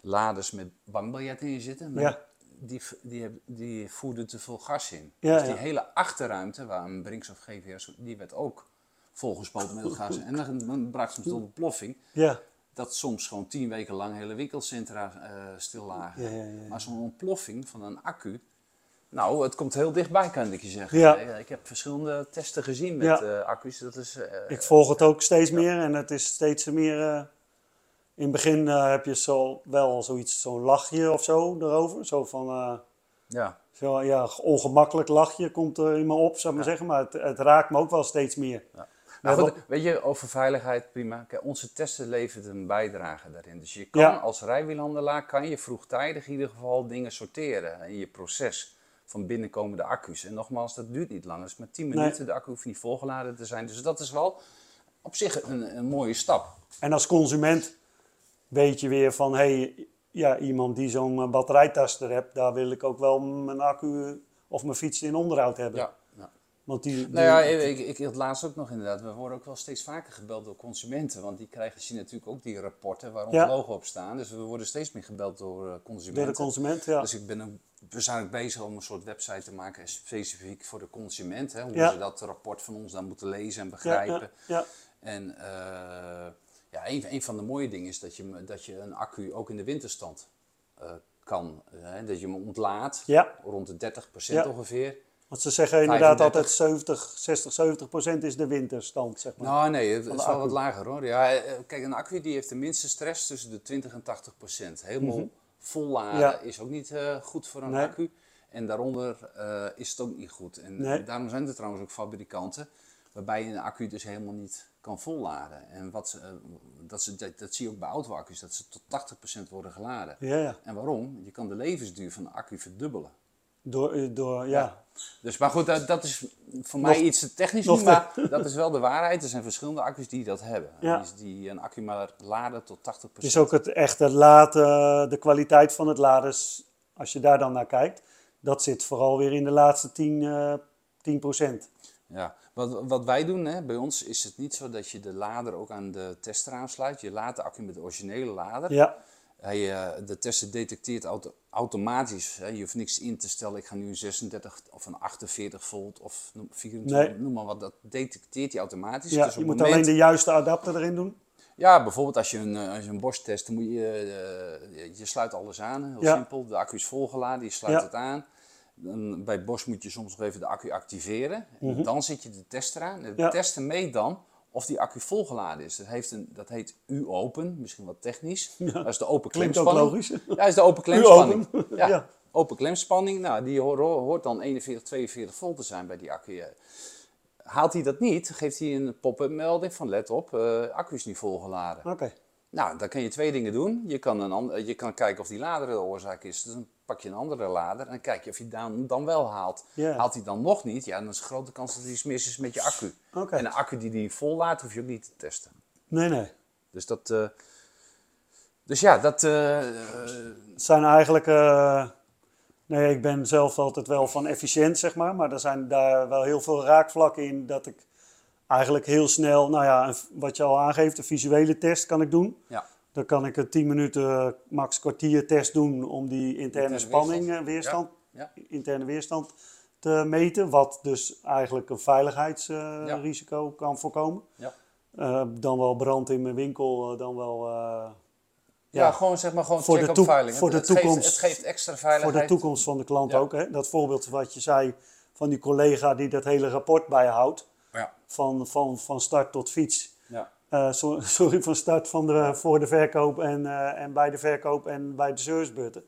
laders met bankbiljetten in zitten, Ja. die, die, heb- die voerden te veel gas in. Ja, dus die ja. hele achterruimte, waar een Brinks of GVS, die werd ook volgespoten met het gas. En dan, dan bracht soms tot ontploffing Ja, dat soms gewoon tien weken lang hele winkelcentra eh stil lagen. Maar zo'n ontploffing van een accu, nou, het komt heel dichtbij, kan ik je zeggen. Ja. Ik heb verschillende testen gezien met Ja. eh, accu's. Dat is, eh, ik volg het ook steeds meer en het is steeds meer. eh, in het begin heb je zo, wel zoiets, zo'n lachje of zo erover. Zo van. ja. zo, ja, ongemakkelijk lachje komt er in me op, zou ik maar zeggen. Maar het, het raakt me ook wel steeds meer. Hebben- goed, weet je, over veiligheid, prima. Kijk, onze testen levert een bijdrage daarin. Dus je kan als rijwielhandelaar, kan je vroegtijdig in ieder geval dingen sorteren in je proces van binnenkomende accu's. En nogmaals, dat duurt niet lang. Dat is maar 10 Nee. minuten, de accu hoeft niet volgeladen te zijn. Dus dat is wel op zich een, een mooie stap. En als consument weet je weer van, hé, hey, ja, iemand die zo'n eh, batterijtaster hebt, daar wil ik ook wel mijn accu of mijn fiets in onderhoud hebben. Ja. ja. Want die, die- Nou ja, ik, ik, had laatst ook nog inderdaad. We worden ook wel steeds vaker gebeld door consumenten. Want die krijgen zien natuurlijk ook die rapporten waar ons Ja. logo op staan. Dus we worden steeds meer gebeld door eh, consumenten. door de consument, ja. Dus ik ben ook, we zijn ook bezig om een soort website te maken specifiek voor de consument. Hè, hoe Ja. ze dat rapport van ons dan moeten lezen en begrijpen. ja. En eh, ja, een, een van de mooie dingen is dat je, dat je een accu ook in de winterstand eh, kan. Hè, dat je hem ontlaadt, Ja. rond de 30% Ja. ongeveer. Want ze zeggen inderdaad 35. altijd 70, 60, 70 procent is de winterstand, zeg maar. Nou nee, het is wel wat lager hoor. Ja, eh, kijk, een accu die heeft de minste stress tussen de 20 en 80 procent. Helemaal volladen. Ja. is ook niet eh, goed voor een Nee. accu. En daaronder eh, is het ook niet goed. En Nee. daarom zijn er trouwens ook fabrikanten waarbij je een accu dus helemaal niet kan volladen. En wat, ze, eh, dat, ze, dat, dat zie je ook bij auto-accu's, dat ze tot 80 procent worden geladen. Ja, ja. En waarom? Je kan de levensduur van de accu verdubbelen. Door, eh, door, ja. Dus, maar goed, dat, dat is voor Nog- mij iets te technisch nu, maar dat is wel de waarheid. Er zijn verschillende accu's die dat hebben. Ja. Die, die een accu maar laden tot 80%. Het is ook het echte laden, de kwaliteit van het laden, als je daar dan naar kijkt, dat zit vooral weer in de laatste 10, eh 10 procent. Ja. Wat, wat wij doen, hè, bij ons is het niet zo dat je de lader ook aan de tester aansluit. Je laat de accu met de originele lader. Ja, Hij, eh, de tester detecteert auto- automatisch. Hè. Je hoeft niks in te stellen. Ik ga nu een 36 of een 48 volt of noem- 24, Nee. noem maar wat. Dat detecteert hij automatisch. ja Dus je moet moment- alleen de juiste adapter erin doen. Ja, bijvoorbeeld als je een, eh, als je een Bosch test, dan moet je, eh, je sluit alles aan, heel Ja. simpel. De accu is volgeladen, je sluit Ja. het aan. Dan, bij Bosch moet je soms nog even de accu activeren. En dan zet je de tester aan. De Ja. tester meet dan of die accu volgeladen is. Dat, heeft een, dat heet U-open, misschien wat technisch. Dat is de open Klinkt ook klemspanning. logisch. Ja, dat is de open klemspanning. U-open. Ja. Ja. Open klemspanning, nou, die hoort, dan 41, 42 volt te zijn bij die accu. Ja. Haalt hij dat niet, geeft hij een pop-up melding van let op, eh accu is niet volgeladen. Oké, Nou, dan kan je twee dingen doen. Je kan, een ander, je kan kijken of die lader de oorzaak is. Dus dan pak je een andere lader en dan kijk je of hij dan, dan wel haalt. Haalt hij dan nog niet, ja, dan is de grote kans dat er iets mis is met je accu. En een accu die die vol laat, hoef je ook niet te testen. nee, nee. Dus dat... eh, dus ja, dat... eh, zijn eigenlijk, eh, nee, ik ben zelf altijd wel van efficiënt, zeg maar. Maar er zijn daar wel heel veel raakvlakken in dat ik eigenlijk heel snel, nou ja, een- wat je al aangeeft, een visuele test kan ik doen. ja. Dan kan ik een 10 minuten, max kwartier test doen om die interne spanning, weerstand. eh, weerstand, Ja, interne weerstand te meten. Wat dus eigenlijk een veiligheidsrisico kan voorkomen. ja. Eh, dan wel brand in mijn winkel, eh, dan wel eh, Ja, Ja. gewoon zeg maar gewoon Voor check de veiling. voor Het- de het geeft- toekomst- het geeft extra voor veiligheid. de toekomst van de klant Ja. ook. Hè? Dat voorbeeld wat je zei van die collega die dat hele rapport bijhoudt. Van, van, van start tot fiets. Ja. Eh, so- sorry, van start van de, voor de verkoop en, eh, en bij de verkoop en bij de servicebeurten.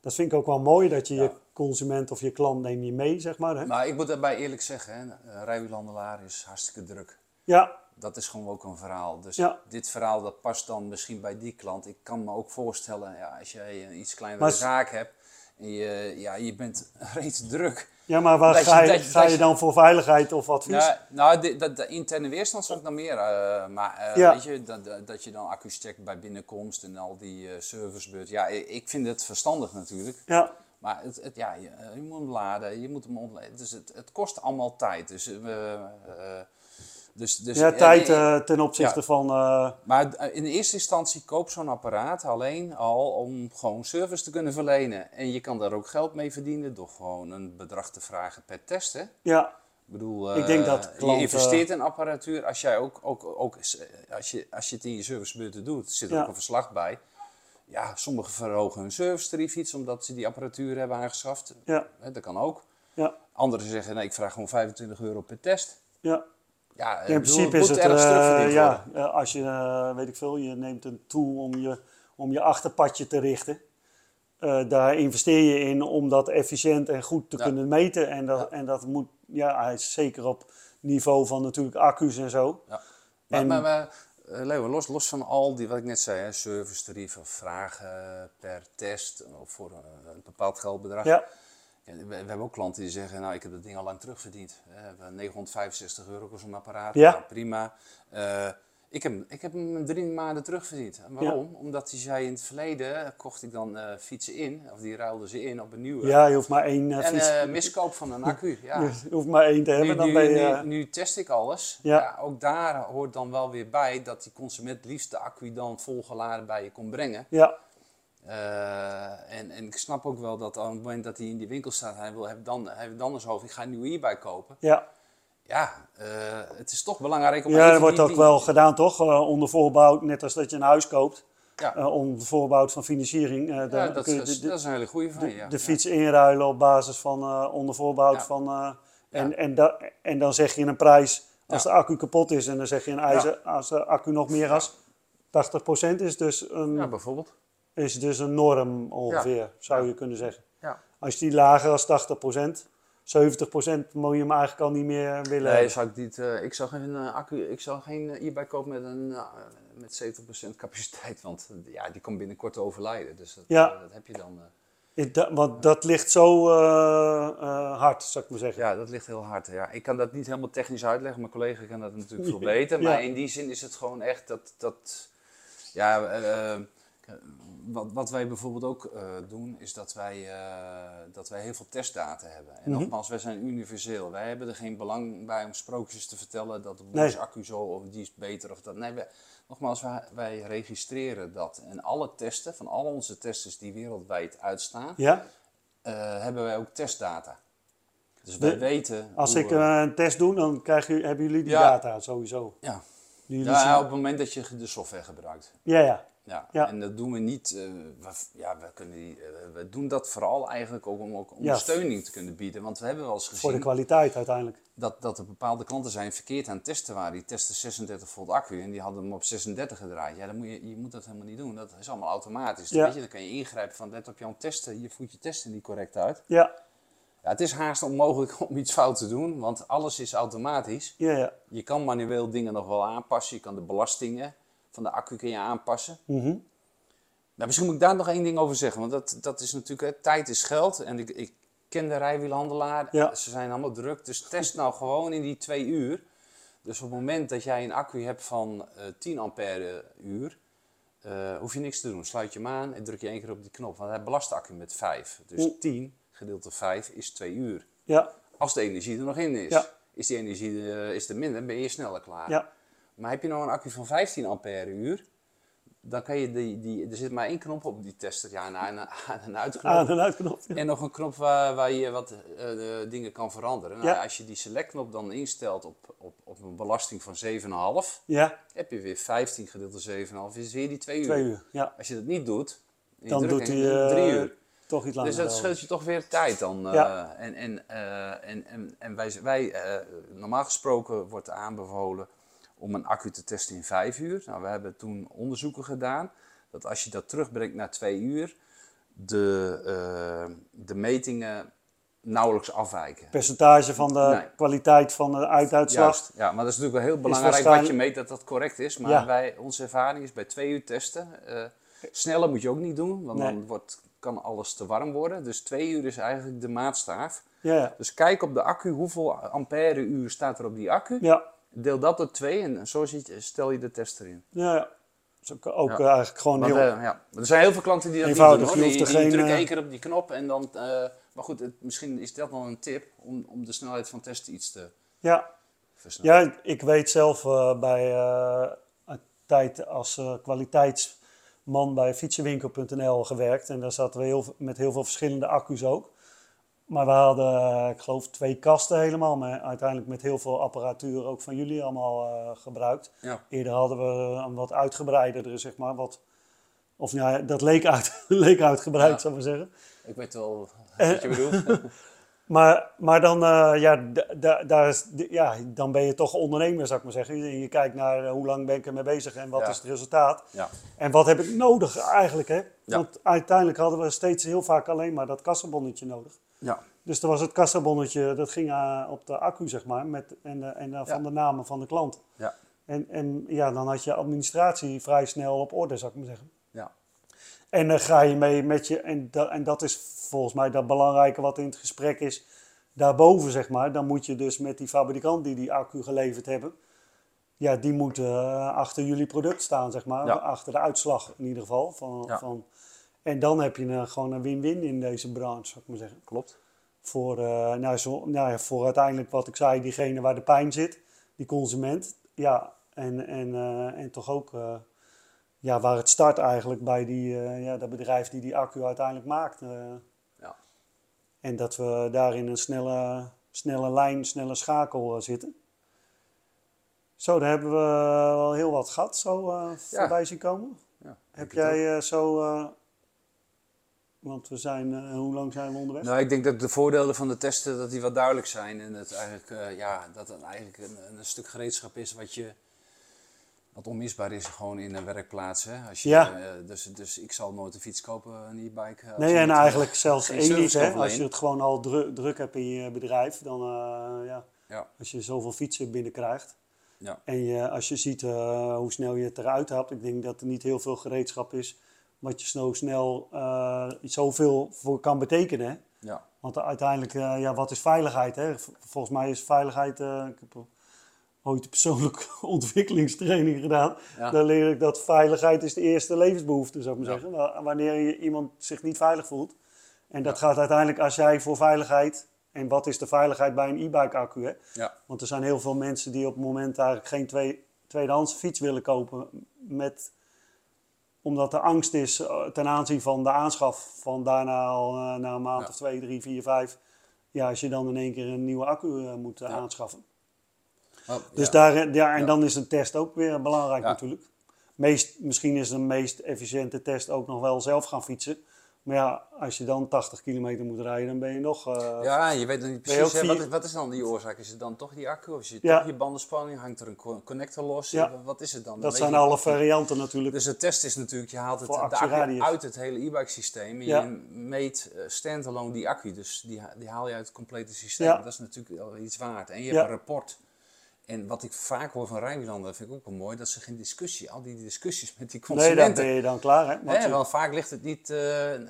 Dat vind ik ook wel mooi, dat je Ja. je consument of je klant neem je mee, zeg maar. Hè? Maar ik moet daarbij eerlijk zeggen, een rijwielhandelaar is hartstikke druk. Ja, Dat is gewoon ook een verhaal. Dus Ja. dit verhaal dat past dan misschien bij die klant. Ik kan me ook voorstellen, ja, als jij een iets kleinere Maar zaak hebt en je, ja, je bent reeds druk. Ja maar waar je- ga je, ga dan voor veiligheid of advies? Nou, nou de, de, de interne weerstand zou ik dan meer, eh, maar eh, Ja. weet je, dat, dat- je dan accu's checkt bij binnenkomst en al die eh servicebeurt. Ja, ik, vind het verstandig natuurlijk. Ja, Maar het, het, ja, je, moet hem laden, je moet hem ontladen. Dus het, het kost allemaal tijd. Dus, eh, dus, dus, ja eh, tijd eh, ten opzichte ja. van... eh, maar in eerste instantie koop zo'n apparaat alleen al om gewoon service te kunnen verlenen. En je kan daar ook geld mee verdienen door gewoon een bedrag te vragen per test. Hè? ja, Ik bedoel, Ik denk dat klanten- je investeert in apparatuur. Als jij ook, ook, ook als je, als je het in je servicebeurten doet, zit er Ja. ook een verslag bij. Ja, sommigen verhogen hun servicetarief iets omdat ze die apparatuur hebben aangeschaft. ja, dat kan ook. ja, Anderen zeggen, nee, ik vraag gewoon 25 euro per test. ja. Ja, In principe is het, terugverdiend ja, eh, als je, eh, weet ik veel, je neemt een tool om je, om je achterpadje te richten. Daar investeer je in om dat efficiënt en goed te Ja. kunnen meten. En dat, Ja. en dat moet, ja, hij is zeker op niveau van natuurlijk accu's en zo. Ja. Maar, En- maar, maar, Leo, los, los van al die, wat ik net zei, hè, service tarieven, vragen per test of voor eh, een bepaald geldbedrag. Ja, Ja, we, we hebben ook klanten die zeggen, nou ik heb dat ding al lang terugverdiend. Eh, We hebben 965 euro voor zo'n apparaat, Ja. Nou, prima. Eh, ik, heb, ik heb hem drie maanden terugverdiend. En waarom? Omdat hij zei in het verleden, kocht ik dan eh, fietsen in, of die ruilden ze in op een nieuwe. ja je hoeft maar één eh, en fiets. eh, miskoop van een accu, ja. je hoeft maar één te hebben, Nu, dan nu, ben je... nu, eh, nu test ik alles. Ja. Ja. ook daar hoort dan wel weer bij dat die consument liefst de accu dan volgeladen bij je kon brengen. ja, Eh, en, en ik snap ook wel dat op het moment dat hij in die winkel staat, hij wil heeft dan, hij heeft dan eens hoofd, ik ga een nieuwe hierbij kopen. ja. Ja, eh, het is toch belangrijk om ja, dat wordt ook die- wel gedaan toch? Eh, onder voorbouw, net als dat je een huis koopt. Ja, onder voorbouw van financiering. ja, dan dat, kun je is, de, dat is een hele goede van je. de, ja. de Ja. fiets inruilen op basis van onder voorbouw van... en, Ja. en, da- en dan zeg je een prijs als de accu kapot is. En dan zeg je een ijzer als de accu nog meer als 80% is. Dus een, ja, bijvoorbeeld. Is dus een norm ongeveer, zou je kunnen zeggen. Ja. Als die lager als 80%, 70% moet je hem eigenlijk al niet meer willen Nee, zou ik niet. eh, ik zou geen eh, accu, ik zou geen eh, hierbij kopen met een met 70% capaciteit, want ja, die komt binnenkort te overlijden. Dus dat, Ja. dat heb je dan. da- want dat ligt zo hard, zou ik maar zeggen. Ja, dat ligt heel hard. Ja. Ik kan dat niet helemaal technisch uitleggen. Mijn collega kan dat natuurlijk veel beter. Maar in die zin is het gewoon echt dat. dat ja, wat, wat wij bijvoorbeeld ook eh, doen, is dat wij, eh, dat wij heel veel testdata hebben. En Mhm. nogmaals, wij zijn universeel. Wij hebben er geen belang bij om sprookjes te vertellen dat de Nee. Accu zo of die is beter of dat. Nee, wij, nogmaals, wij, wij registreren dat. En alle testen, van al onze testers die wereldwijd uitstaan, Ja? eh, hebben wij ook testdata. Dus De- wij weten. Als ik eh, eh, een test doe, dan krijg je, hebben jullie die Ja. data sowieso. ja. Jullie Ja, zien- op het moment dat je de software gebruikt. ja, ja. Ja. Ja. En dat doen we niet. eh, we, ja, we, kunnen die, eh, we doen dat vooral eigenlijk ook om ook Ja. ondersteuning te kunnen bieden. Want we hebben wel eens Voor de gezien kwaliteit uiteindelijk. dat, dat er bepaalde klanten zijn verkeerd aan het testen waren. Die testen 36 volt accu en die hadden hem op 36 gedraaid. Ja, dan moet je, je moet dat helemaal niet doen. Dat is allemaal automatisch. Ja. Weet je, dan kan je ingrijpen van let op jouw testen. Je voert je testen niet correct uit. Ja, Ja, het is haast onmogelijk om iets fout te doen, want alles is automatisch. ja, ja. Je kan manueel dingen nog wel aanpassen. Je kan de belastingen van de accu kun je aanpassen. Mhm. Nou, misschien moet ik daar nog één ding over zeggen. Want dat, dat is natuurlijk, hè, tijd is geld. En ik, ik ken de rijwielhandelaar. Ja. Ze zijn allemaal druk. Dus test nou gewoon in die twee uur. Dus op het moment dat jij een accu hebt van eh 10 ampère uur, eh, hoef je niks te doen. Sluit je hem aan en druk je één keer op die knop. Want hij belast de accu met 5. Dus Mm. 10 gedeeld door 5 is 2 uur. Ja, Als de energie er nog in is. Ja. Is die energie eh, is er minder, ben je sneller klaar. ja, Maar heb je nou een accu van 15 ampère uur, dan kan je die, die, er zit maar één knop op die tester, ja, een aan- aan- en uitknop. aan- en uitknop. Ja. En nog een knop waar, waar je wat eh, dingen kan veranderen. Nou, Ja. Als je die selectknop dan instelt op, op, op een belasting van 7,5, ja, heb je weer 15 gedeeld door 7,5, is weer die 2 uur. twee uur. Ja, Als je dat niet doet, dan doet hij eh, drie uur. toch iets langer. Dus dat scheelt je toch weer tijd dan. eh, Ja. En, en, eh, en, en, en wij, wij eh, normaal gesproken wordt aanbevolen om een accu te testen in vijf uur. Nou, we hebben toen onderzoeken gedaan dat als je dat terugbrengt naar twee uur, de, eh, de metingen nauwelijks afwijken. Percentage van de Nee. kwaliteit van de uituitslag. Juist, ja, maar dat is natuurlijk wel heel belangrijk wat je meet dat dat correct is. Maar Ja. wij, onze ervaring is bij twee uur testen. eh, sneller moet je ook niet doen, want Nee. dan wordt, kan alles te warm worden. Dus twee uur is eigenlijk de maatstaaf. Ja, ja. Dus kijk op de accu, hoeveel ampère uur staat er op die accu. Ja, Deel dat door twee en zo ziet stel je de test erin. ja, ja. Dat is ook, ook Ja. eigenlijk gewoon Want, heel... eh, ja. Er zijn heel veel klanten die dat Eenvoudig, niet doen. Hoor. Die, die geen, drukken eh, één keer op die knop en dan... eh, maar goed, het- misschien is dat wel een tip om, om de snelheid van testen iets te ja, versnellen. Ja, ik weet zelf eh, bij een tijd als kwaliteitsman bij fietsenwinkel.nl gewerkt. En daar zaten we heel, met heel veel verschillende accu's ook. Maar we hadden, eh, ik geloof, twee kasten helemaal. Maar uiteindelijk met heel veel apparatuur ook van jullie allemaal eh, gebruikt. Ja. Eerder hadden we een wat uitgebreidere, zeg maar. Wat, of nou ja, dat leek, uit, leek uitgebreid, Ja. zou ik maar zeggen. Ik weet wel Eh, wat je bedoelt. Maar, maar dan, ja, daar is, ja, dan ben je toch ondernemer, zou ik maar zeggen. Je, je kijkt naar hoe lang ben ik ermee bezig en wat Ja. is het resultaat. ja. En wat heb ik nodig eigenlijk, hè? Want uiteindelijk hadden we steeds heel vaak alleen maar dat kassenbonnetje nodig. Ja. Dus er was het kassabonnetje, dat ging eh, op de accu, zeg maar, met, en, eh, en eh, van de namen van de klant. Ja. En, en ja, dan had je administratie vrij snel op orde, zou ik maar zeggen. Ja. En dan ga je mee met je, en, da, en dat is volgens mij dat belangrijke wat in het gesprek is, daarboven zeg maar. Dan moet je dus met die fabrikant die die accu geleverd hebben, ja, die moeten achter jullie product staan, zeg maar. Ja. Achter de uitslag in ieder geval. Van, Ja. van, en dan heb je een, gewoon een win-win in deze branche, zou ik maar zeggen. Klopt. Voor, eh, nou, zo, nou ja, voor uiteindelijk wat ik zei, diegene waar de pijn zit, die consument. Ja, en, en, eh, en toch ook eh, ja, waar het start eigenlijk bij die, ja, dat bedrijf die die accu uiteindelijk maakt. Ja. En dat we daar in een snelle, snelle lijn, snelle schakel zitten. Zo, daar hebben we wel heel wat gehad zo voorbij zien komen. Ja, Heb jij zo, want we zijn, eh, hoe lang zijn we onderweg? Nou, ik denk dat de voordelen van de testen dat die wel duidelijk zijn. En het eigenlijk, eh, ja, dat het eigenlijk een, een stuk gereedschap is wat je wat onmisbaar is gewoon in een werkplaats. Hè? Als je, Ja. eh, dus, dus ik zal nooit een fiets kopen, een e-bike. Nee, en eigenlijk zelfs één niet. Hè? Als je het gewoon al dru- druk hebt in je bedrijf, dan ja, Ja, als je zoveel fietsen binnenkrijgt. ja, En je, als je ziet hoe snel je het eruit haalt, ik denk dat er niet heel veel gereedschap is wat je zo snel uh, zoveel voor kan betekenen. Ja. Want uiteindelijk, uh, ja, wat is veiligheid? Hè? Volgens mij is veiligheid, uh, ik heb ooit een persoonlijke ontwikkelingstraining gedaan. Ja. Dan leer ik dat veiligheid is de eerste levensbehoefte, zou ik maar ja. zeggen. Wanneer je iemand zich niet veilig voelt. En dat ja. gaat uiteindelijk als jij voor veiligheid... En wat is de veiligheid bij een e-bike accu? Hè? Ja. Want er zijn heel veel mensen die op het moment eigenlijk geen twee, tweedehands fiets willen kopen. Met, omdat er angst is uh, ten aanzien van de aanschaf van daarna al uh, na een maand ja. of twee, drie, vier, vijf. Ja, als je dan in één keer een nieuwe accu uh, moet aanschaffen. Oh, dus ja. daar, ja, en dan is een test ook weer belangrijk natuurlijk. Meest, misschien is de meest efficiënte test ook nog wel zelf gaan fietsen. Maar ja, als je dan 80 kilometer moet rijden, dan ben je nog... Uh, ja, je weet niet precies, hè, wat, is, wat is dan die oorzaak? Is het dan toch die accu? Of is het ja. toch je bandenspanning? Hangt er een connector los? Ja. Wat is het dan? dan dat zijn alle varianten natuurlijk. Dus de test is natuurlijk, je haalt het, de accu uit het hele e-bike systeem. En ja. je meet uh, standalone die accu. Dus die, die haal je uit het complete systeem. Dat is natuurlijk wel iets waard. En je hebt een rapport. En wat ik vaak hoor van Rijnlanden, vind ik ook wel mooi, dat ze geen discussie, al die discussies met die consumenten. Nee, dan ben je dan klaar, hè? Nee, want vaak ligt het niet, uh,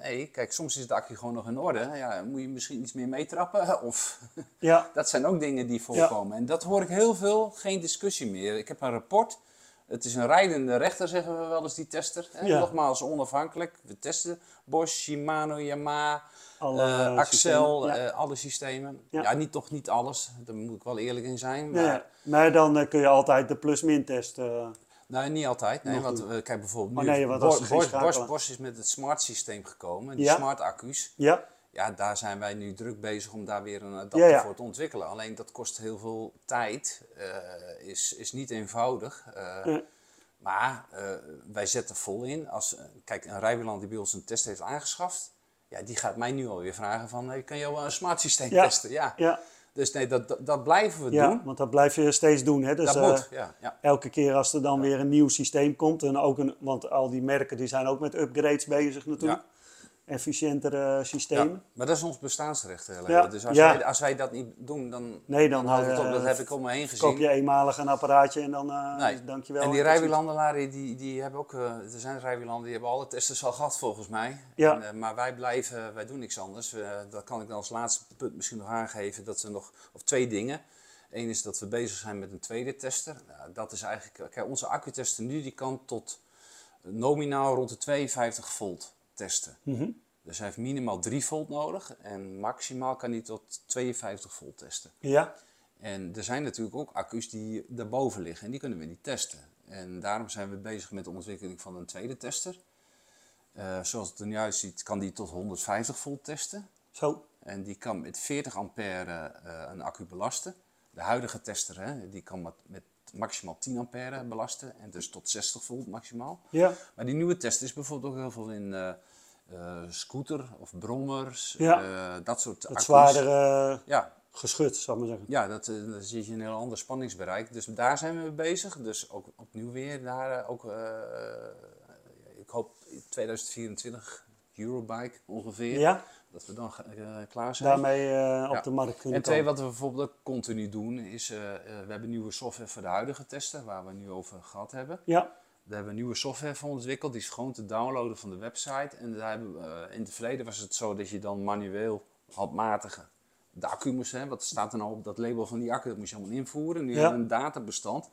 nee, kijk, soms is het accu gewoon nog in orde. Ja, moet je misschien iets meer meetrappen of... Ja. dat zijn ook dingen die voorkomen. Ja. En dat hoor ik heel veel, geen discussie meer. Ik heb een rapport, het is een rijdende rechter, zeggen we wel eens, die tester. Hè? Ja. Nogmaals, onafhankelijk. We testen Bosch, Shimano, Yamaha, alle, uh, Axel, ja. uh, alle systemen. Ja. ja. niet toch niet alles, daar moet ik wel eerlijk in zijn. Maar, ja, maar dan uh, kun je altijd de plus-min test. Nee, niet altijd. Nee, want kijk bijvoorbeeld oh, nu. nee, Bosch, Bosch, Bosch, is met het smart systeem gekomen, die smart accu's. Ja. Ja, daar zijn wij nu druk bezig om daar weer een adapter voor te ontwikkelen. Alleen dat kost heel veel tijd, uh, is, is niet eenvoudig. Uh, maar wij zetten vol in. Als, kijk, een rijbeland die bij ons een test heeft aangeschaft, ja, die gaat mij nu alweer vragen van, hey, kan je wel een smart systeem ja. testen? Ja. ja. Dus nee, dat, dat, dat, blijven we ja, doen. want dat blijf je steeds doen. Hè? Dus, dat uh, moet, ja, ja. Elke keer als er dan weer een nieuw systeem komt, en ook een, want al die merken die zijn ook met upgrades bezig natuurlijk. Efficiëntere systemen. Ja, maar dat is ons bestaansrecht. Ja. Dus als, wij, als wij dat niet doen, dan, nee, dan, dan houdt het op. Dat heb ik om me heen gezien. Koop je eenmalig een apparaatje en dan uh, nee. dankjewel. En die rijwielandelaren, die, die hebben ook, uh, er zijn rijwielanden, die hebben alle testen al gehad volgens mij. Ja. En, uh, maar wij blijven, wij doen niks anders. dat kan ik dan als laatste punt misschien nog aangeven, dat we nog, of twee dingen. Eén is dat we bezig zijn met een tweede tester. Nou, dat is eigenlijk, kijk, onze accutester nu, die kan tot nominaal rond de 52 volt testen. Mm -hmm. Dus hij heeft minimaal 3 volt nodig en maximaal kan hij tot 52 volt testen. Ja. En er zijn natuurlijk ook accu's die daarboven liggen en die kunnen we niet testen. En daarom zijn we bezig met de ontwikkeling van een tweede tester. Uh, zoals het er nu uitziet, kan die tot 150 volt testen. Zo. En die kan met 40 ampère uh, een accu belasten. De huidige tester, hè, die kan met, met maximaal 10 ampère belasten en dus tot 60 volt maximaal. Ja. Maar die nieuwe test is bijvoorbeeld ook heel veel in uh, uh, scooter of brommers, ja. uh, dat soort Het accu's. zwaardere ja. geschut, zal ik maar zeggen. Ja, dat, dan zit je in een heel ander spanningsbereik. Dus daar zijn we mee bezig. Dus ook opnieuw weer daar ook, ik hoop 2024 Eurobike ongeveer. Ja. Dat we dan eh, klaar zijn. daarmee eh, op Ja. de markt kunnen En twee, komen. wat we bijvoorbeeld ook continu doen, is eh, we hebben nieuwe software voor de huidige testen, waar we het nu over gehad hebben. Ja, Daar hebben we nieuwe software voor ontwikkeld, die is gewoon te downloaden van de website. En daar hebben we, in het verleden was het zo dat je dan manueel, handmatig de accu moest hebben. Wat staat er nou op dat label van die accu? Dat moest je allemaal invoeren. Nu Ja. hebben we een databestand.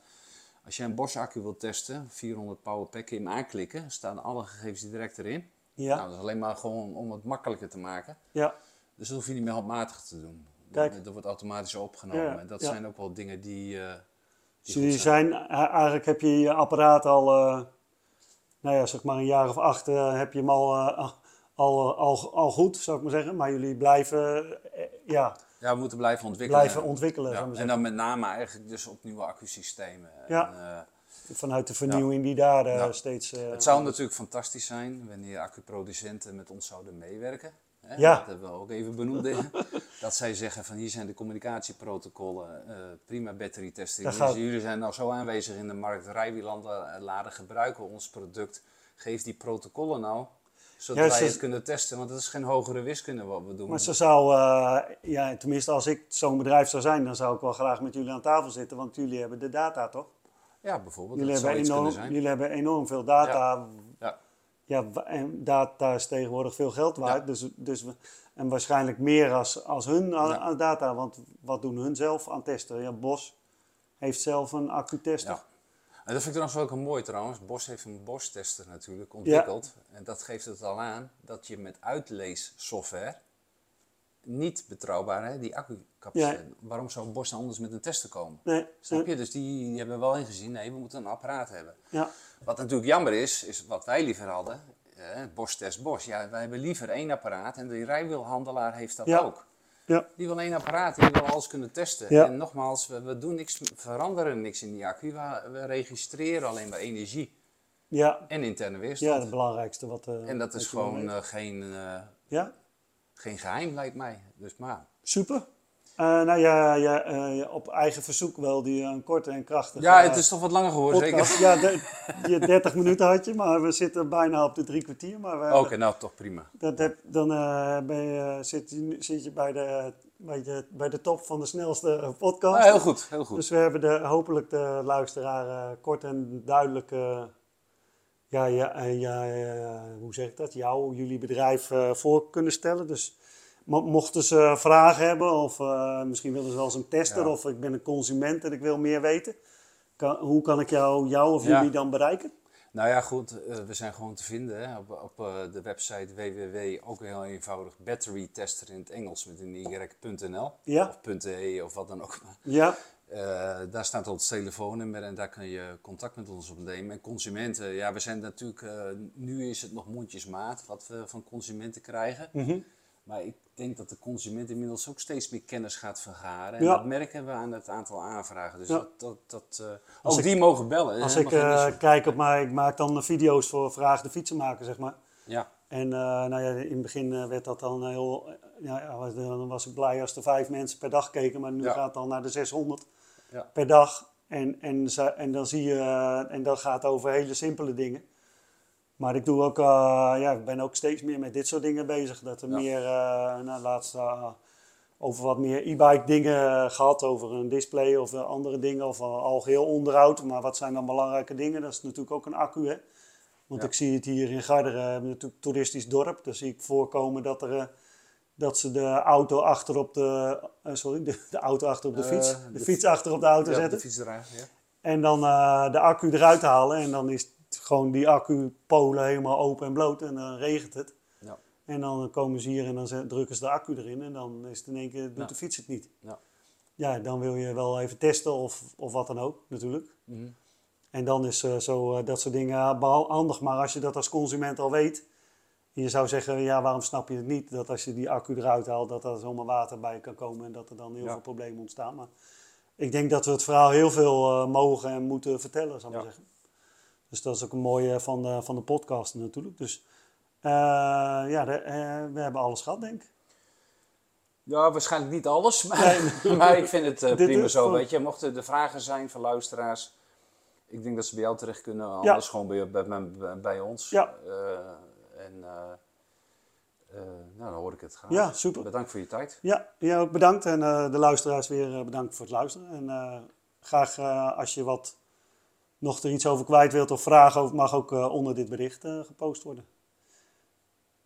Als je een Bosch accu wilt testen, 400 power pack, kun je hem aanklikken. staan alle gegevens direct erin. Ja, Nou, dat is alleen maar gewoon om het makkelijker te maken. ja. Dus dat hoef je niet meer handmatig te doen. Kijk. Dat, dat wordt automatisch opgenomen. Ja, en dat ja. zijn ook wel dingen die. eh, Dus die zijn. zijn, eh, eigenlijk heb je je apparaat al, eh, nou ja, zeg maar een jaar of acht, heb je hem al, al, al, al goed, zou ik maar zeggen. Maar jullie blijven, ja, Ja, we moeten blijven ontwikkelen. blijven ontwikkelen, Ja, En dan met name eigenlijk dus op nieuwe accusystemen. Ja. En, Vanuit de vernieuwing die daar eh, steeds... eh, het zou natuurlijk fantastisch zijn wanneer accuproducenten met ons zouden meewerken. Hè? Ja. Dat hebben we ook even benoemd. dat zij zeggen van hier zijn de communicatieprotocollen, eh, prima battery testing. Gaat- Jullie zijn nou zo aanwezig in de markt, rijwielanden laden gebruiken ons product. Geef die protocollen nou, zodat wij het kunnen testen. Want dat is geen hogere wiskunde wat we doen. Maar ze zou, ja, tenminste als ik zo'n bedrijf zou zijn, dan zou ik wel graag met jullie aan tafel zitten. Want jullie hebben de data, toch? Ja, bijvoorbeeld. Jullie hebben, enorm, jullie hebben enorm veel data. Ja. Ja, en data is tegenwoordig veel geld waard. Ja. Dus, dus en waarschijnlijk meer als, als hun aan, data. Want wat doen hun zelf aan testen? Ja, Bos heeft zelf een accu-tester. Ja. En dat vind ik trouwens wel ook mooi trouwens. Bos heeft een Bosch-tester natuurlijk ontwikkeld. En dat geeft het al aan dat je met uitleessoftware niet betrouwbaar hè, die accucapaciteit. Waarom zou Bos dan anders met een tester komen? Nee, Snap je? Dus die, die hebben wel ingezien, nee, we moeten een apparaat hebben. Ja, Wat natuurlijk jammer is, is wat wij liever hadden. Eh, Bosch test Bosch. Ja, wij hebben liever één apparaat en de rijwielhandelaar heeft dat Ja. ook. ja, Die wil één apparaat, die wil alles kunnen testen. Ja. En nogmaals, we, we doen niks, veranderen niks in die accu. We, we registreren alleen maar energie ja, en interne ja, weerstand. het belangrijkste. Wat, eh, en dat is gewoon eh, geen, eh, ja, geen geheim, lijkt mij. Dus maar. super. Eh, nou ja, ja eh, op eigen verzoek wel die een korte en krachtige Ja, eh, het is toch wat langer geworden, podcast. zeker? Ja, de, je 30 minuten had je, maar we zitten bijna op de drie kwartier. Maar we, Oké, nou toch prima. Dat heb, dan eh, ben je, zit, je, zit je, bij de, bij, de, bij de top van de snelste podcast. Nou, heel goed, heel goed. Dus we hebben de, hopelijk de luisteraar eh, kort en duidelijk, eh, ja, ja, eh, ja, eh, hoe zeg ik dat, jou, jullie bedrijf eh, voor kunnen stellen. Dus mo- mochten ze vragen hebben of eh, misschien willen ze wel eens een tester Ja. of ik ben een consument en ik wil meer weten. Kan, hoe kan ik jou, jou of Ja. jullie dan bereiken? Nou ja, goed, eh, we zijn gewoon te vinden hè, op, op eh, de website www, ook heel eenvoudig, batterytester in het Engels met een y.nl Ja. of .de of wat dan ook. Ja, Eh, daar staat ons telefoonnummer en daar kan je contact met ons opnemen. En consumenten, ja, we zijn natuurlijk, eh, nu is het nog mondjesmaat wat we van consumenten krijgen. Mhm. Maar ik denk dat de consument inmiddels ook steeds meer kennis gaat vergaren. En Ja. dat merken we aan het aantal aanvragen. Dus Ja. dat, dat, dat, eh, Als ook ik- die mogen bellen. Als ik kijk op mij, ik maak dan video's voor Vraag de Fietsenmaker, zeg maar. ja. En nou ja, in het begin werd dat dan heel, ja, dan was ik blij als er vijf mensen per dag keken, maar nu Ja. gaat het al naar de 600 Ja. per dag. En, en, en dan zie je, eh, en dat gaat over hele simpele dingen. Maar ik doe ook, eh, ja, ik ben ook steeds meer met dit soort dingen bezig. Dat er Ja. meer, eh nou, laatst over wat meer e-bike dingen gehad, over een display of andere dingen, of al algeheel onderhoud. Maar wat zijn dan belangrijke dingen? Dat is natuurlijk ook een accu, hè. Want Ja. ik zie het hier in Garderen, natuurlijk een toeristisch dorp. Daar zie ik voorkomen dat, er, dat ze de auto achter op de, eh, sorry, de, de auto achter op de Eh, fiets, de, de fiets achter op de auto Ja, zetten. de fietsdrager, ja. En dan eh, de accu eruit halen en dan is het gewoon die accu polen helemaal open en bloot en dan regent het. Ja. En dan komen ze hier en dan drukken ze de accu erin en dan is het in één keer, doet Ja. de fiets het niet. Ja. Ja, dan wil je wel even testen of, of wat dan ook natuurlijk. Mhm. En dan is zo dat soort dingen handig. Maar als je dat als consument al weet, en je zou zeggen, ja, waarom snap je het niet? Dat als je die accu eruit haalt, dat er zomaar water bij kan komen en dat er dan heel Ja. veel problemen ontstaan. Maar ik denk dat we het verhaal heel veel eh, mogen en moeten vertellen, zou ik Ja. zeggen. Dus dat is ook een mooie van de, van de podcast natuurlijk. Dus eh, ja, de- eh, we hebben alles gehad, denk ik. Ja, waarschijnlijk niet alles, maar, maar ik vind het eh, prima zo. Weet je, mochten er vragen zijn van luisteraars, ik denk dat ze bij jou terecht kunnen, anders gewoon bij, bij, bij, bij ons. Ja. En, eh, Eh, nou, dan hoor ik het graag. Ja, super. Bedankt voor je tijd. Ja, jij ook bedankt. En eh, de luisteraars weer bedankt voor het luisteren. En graag als je wat nog er iets over kwijt wilt of vragen mag ook onder dit bericht gepost worden.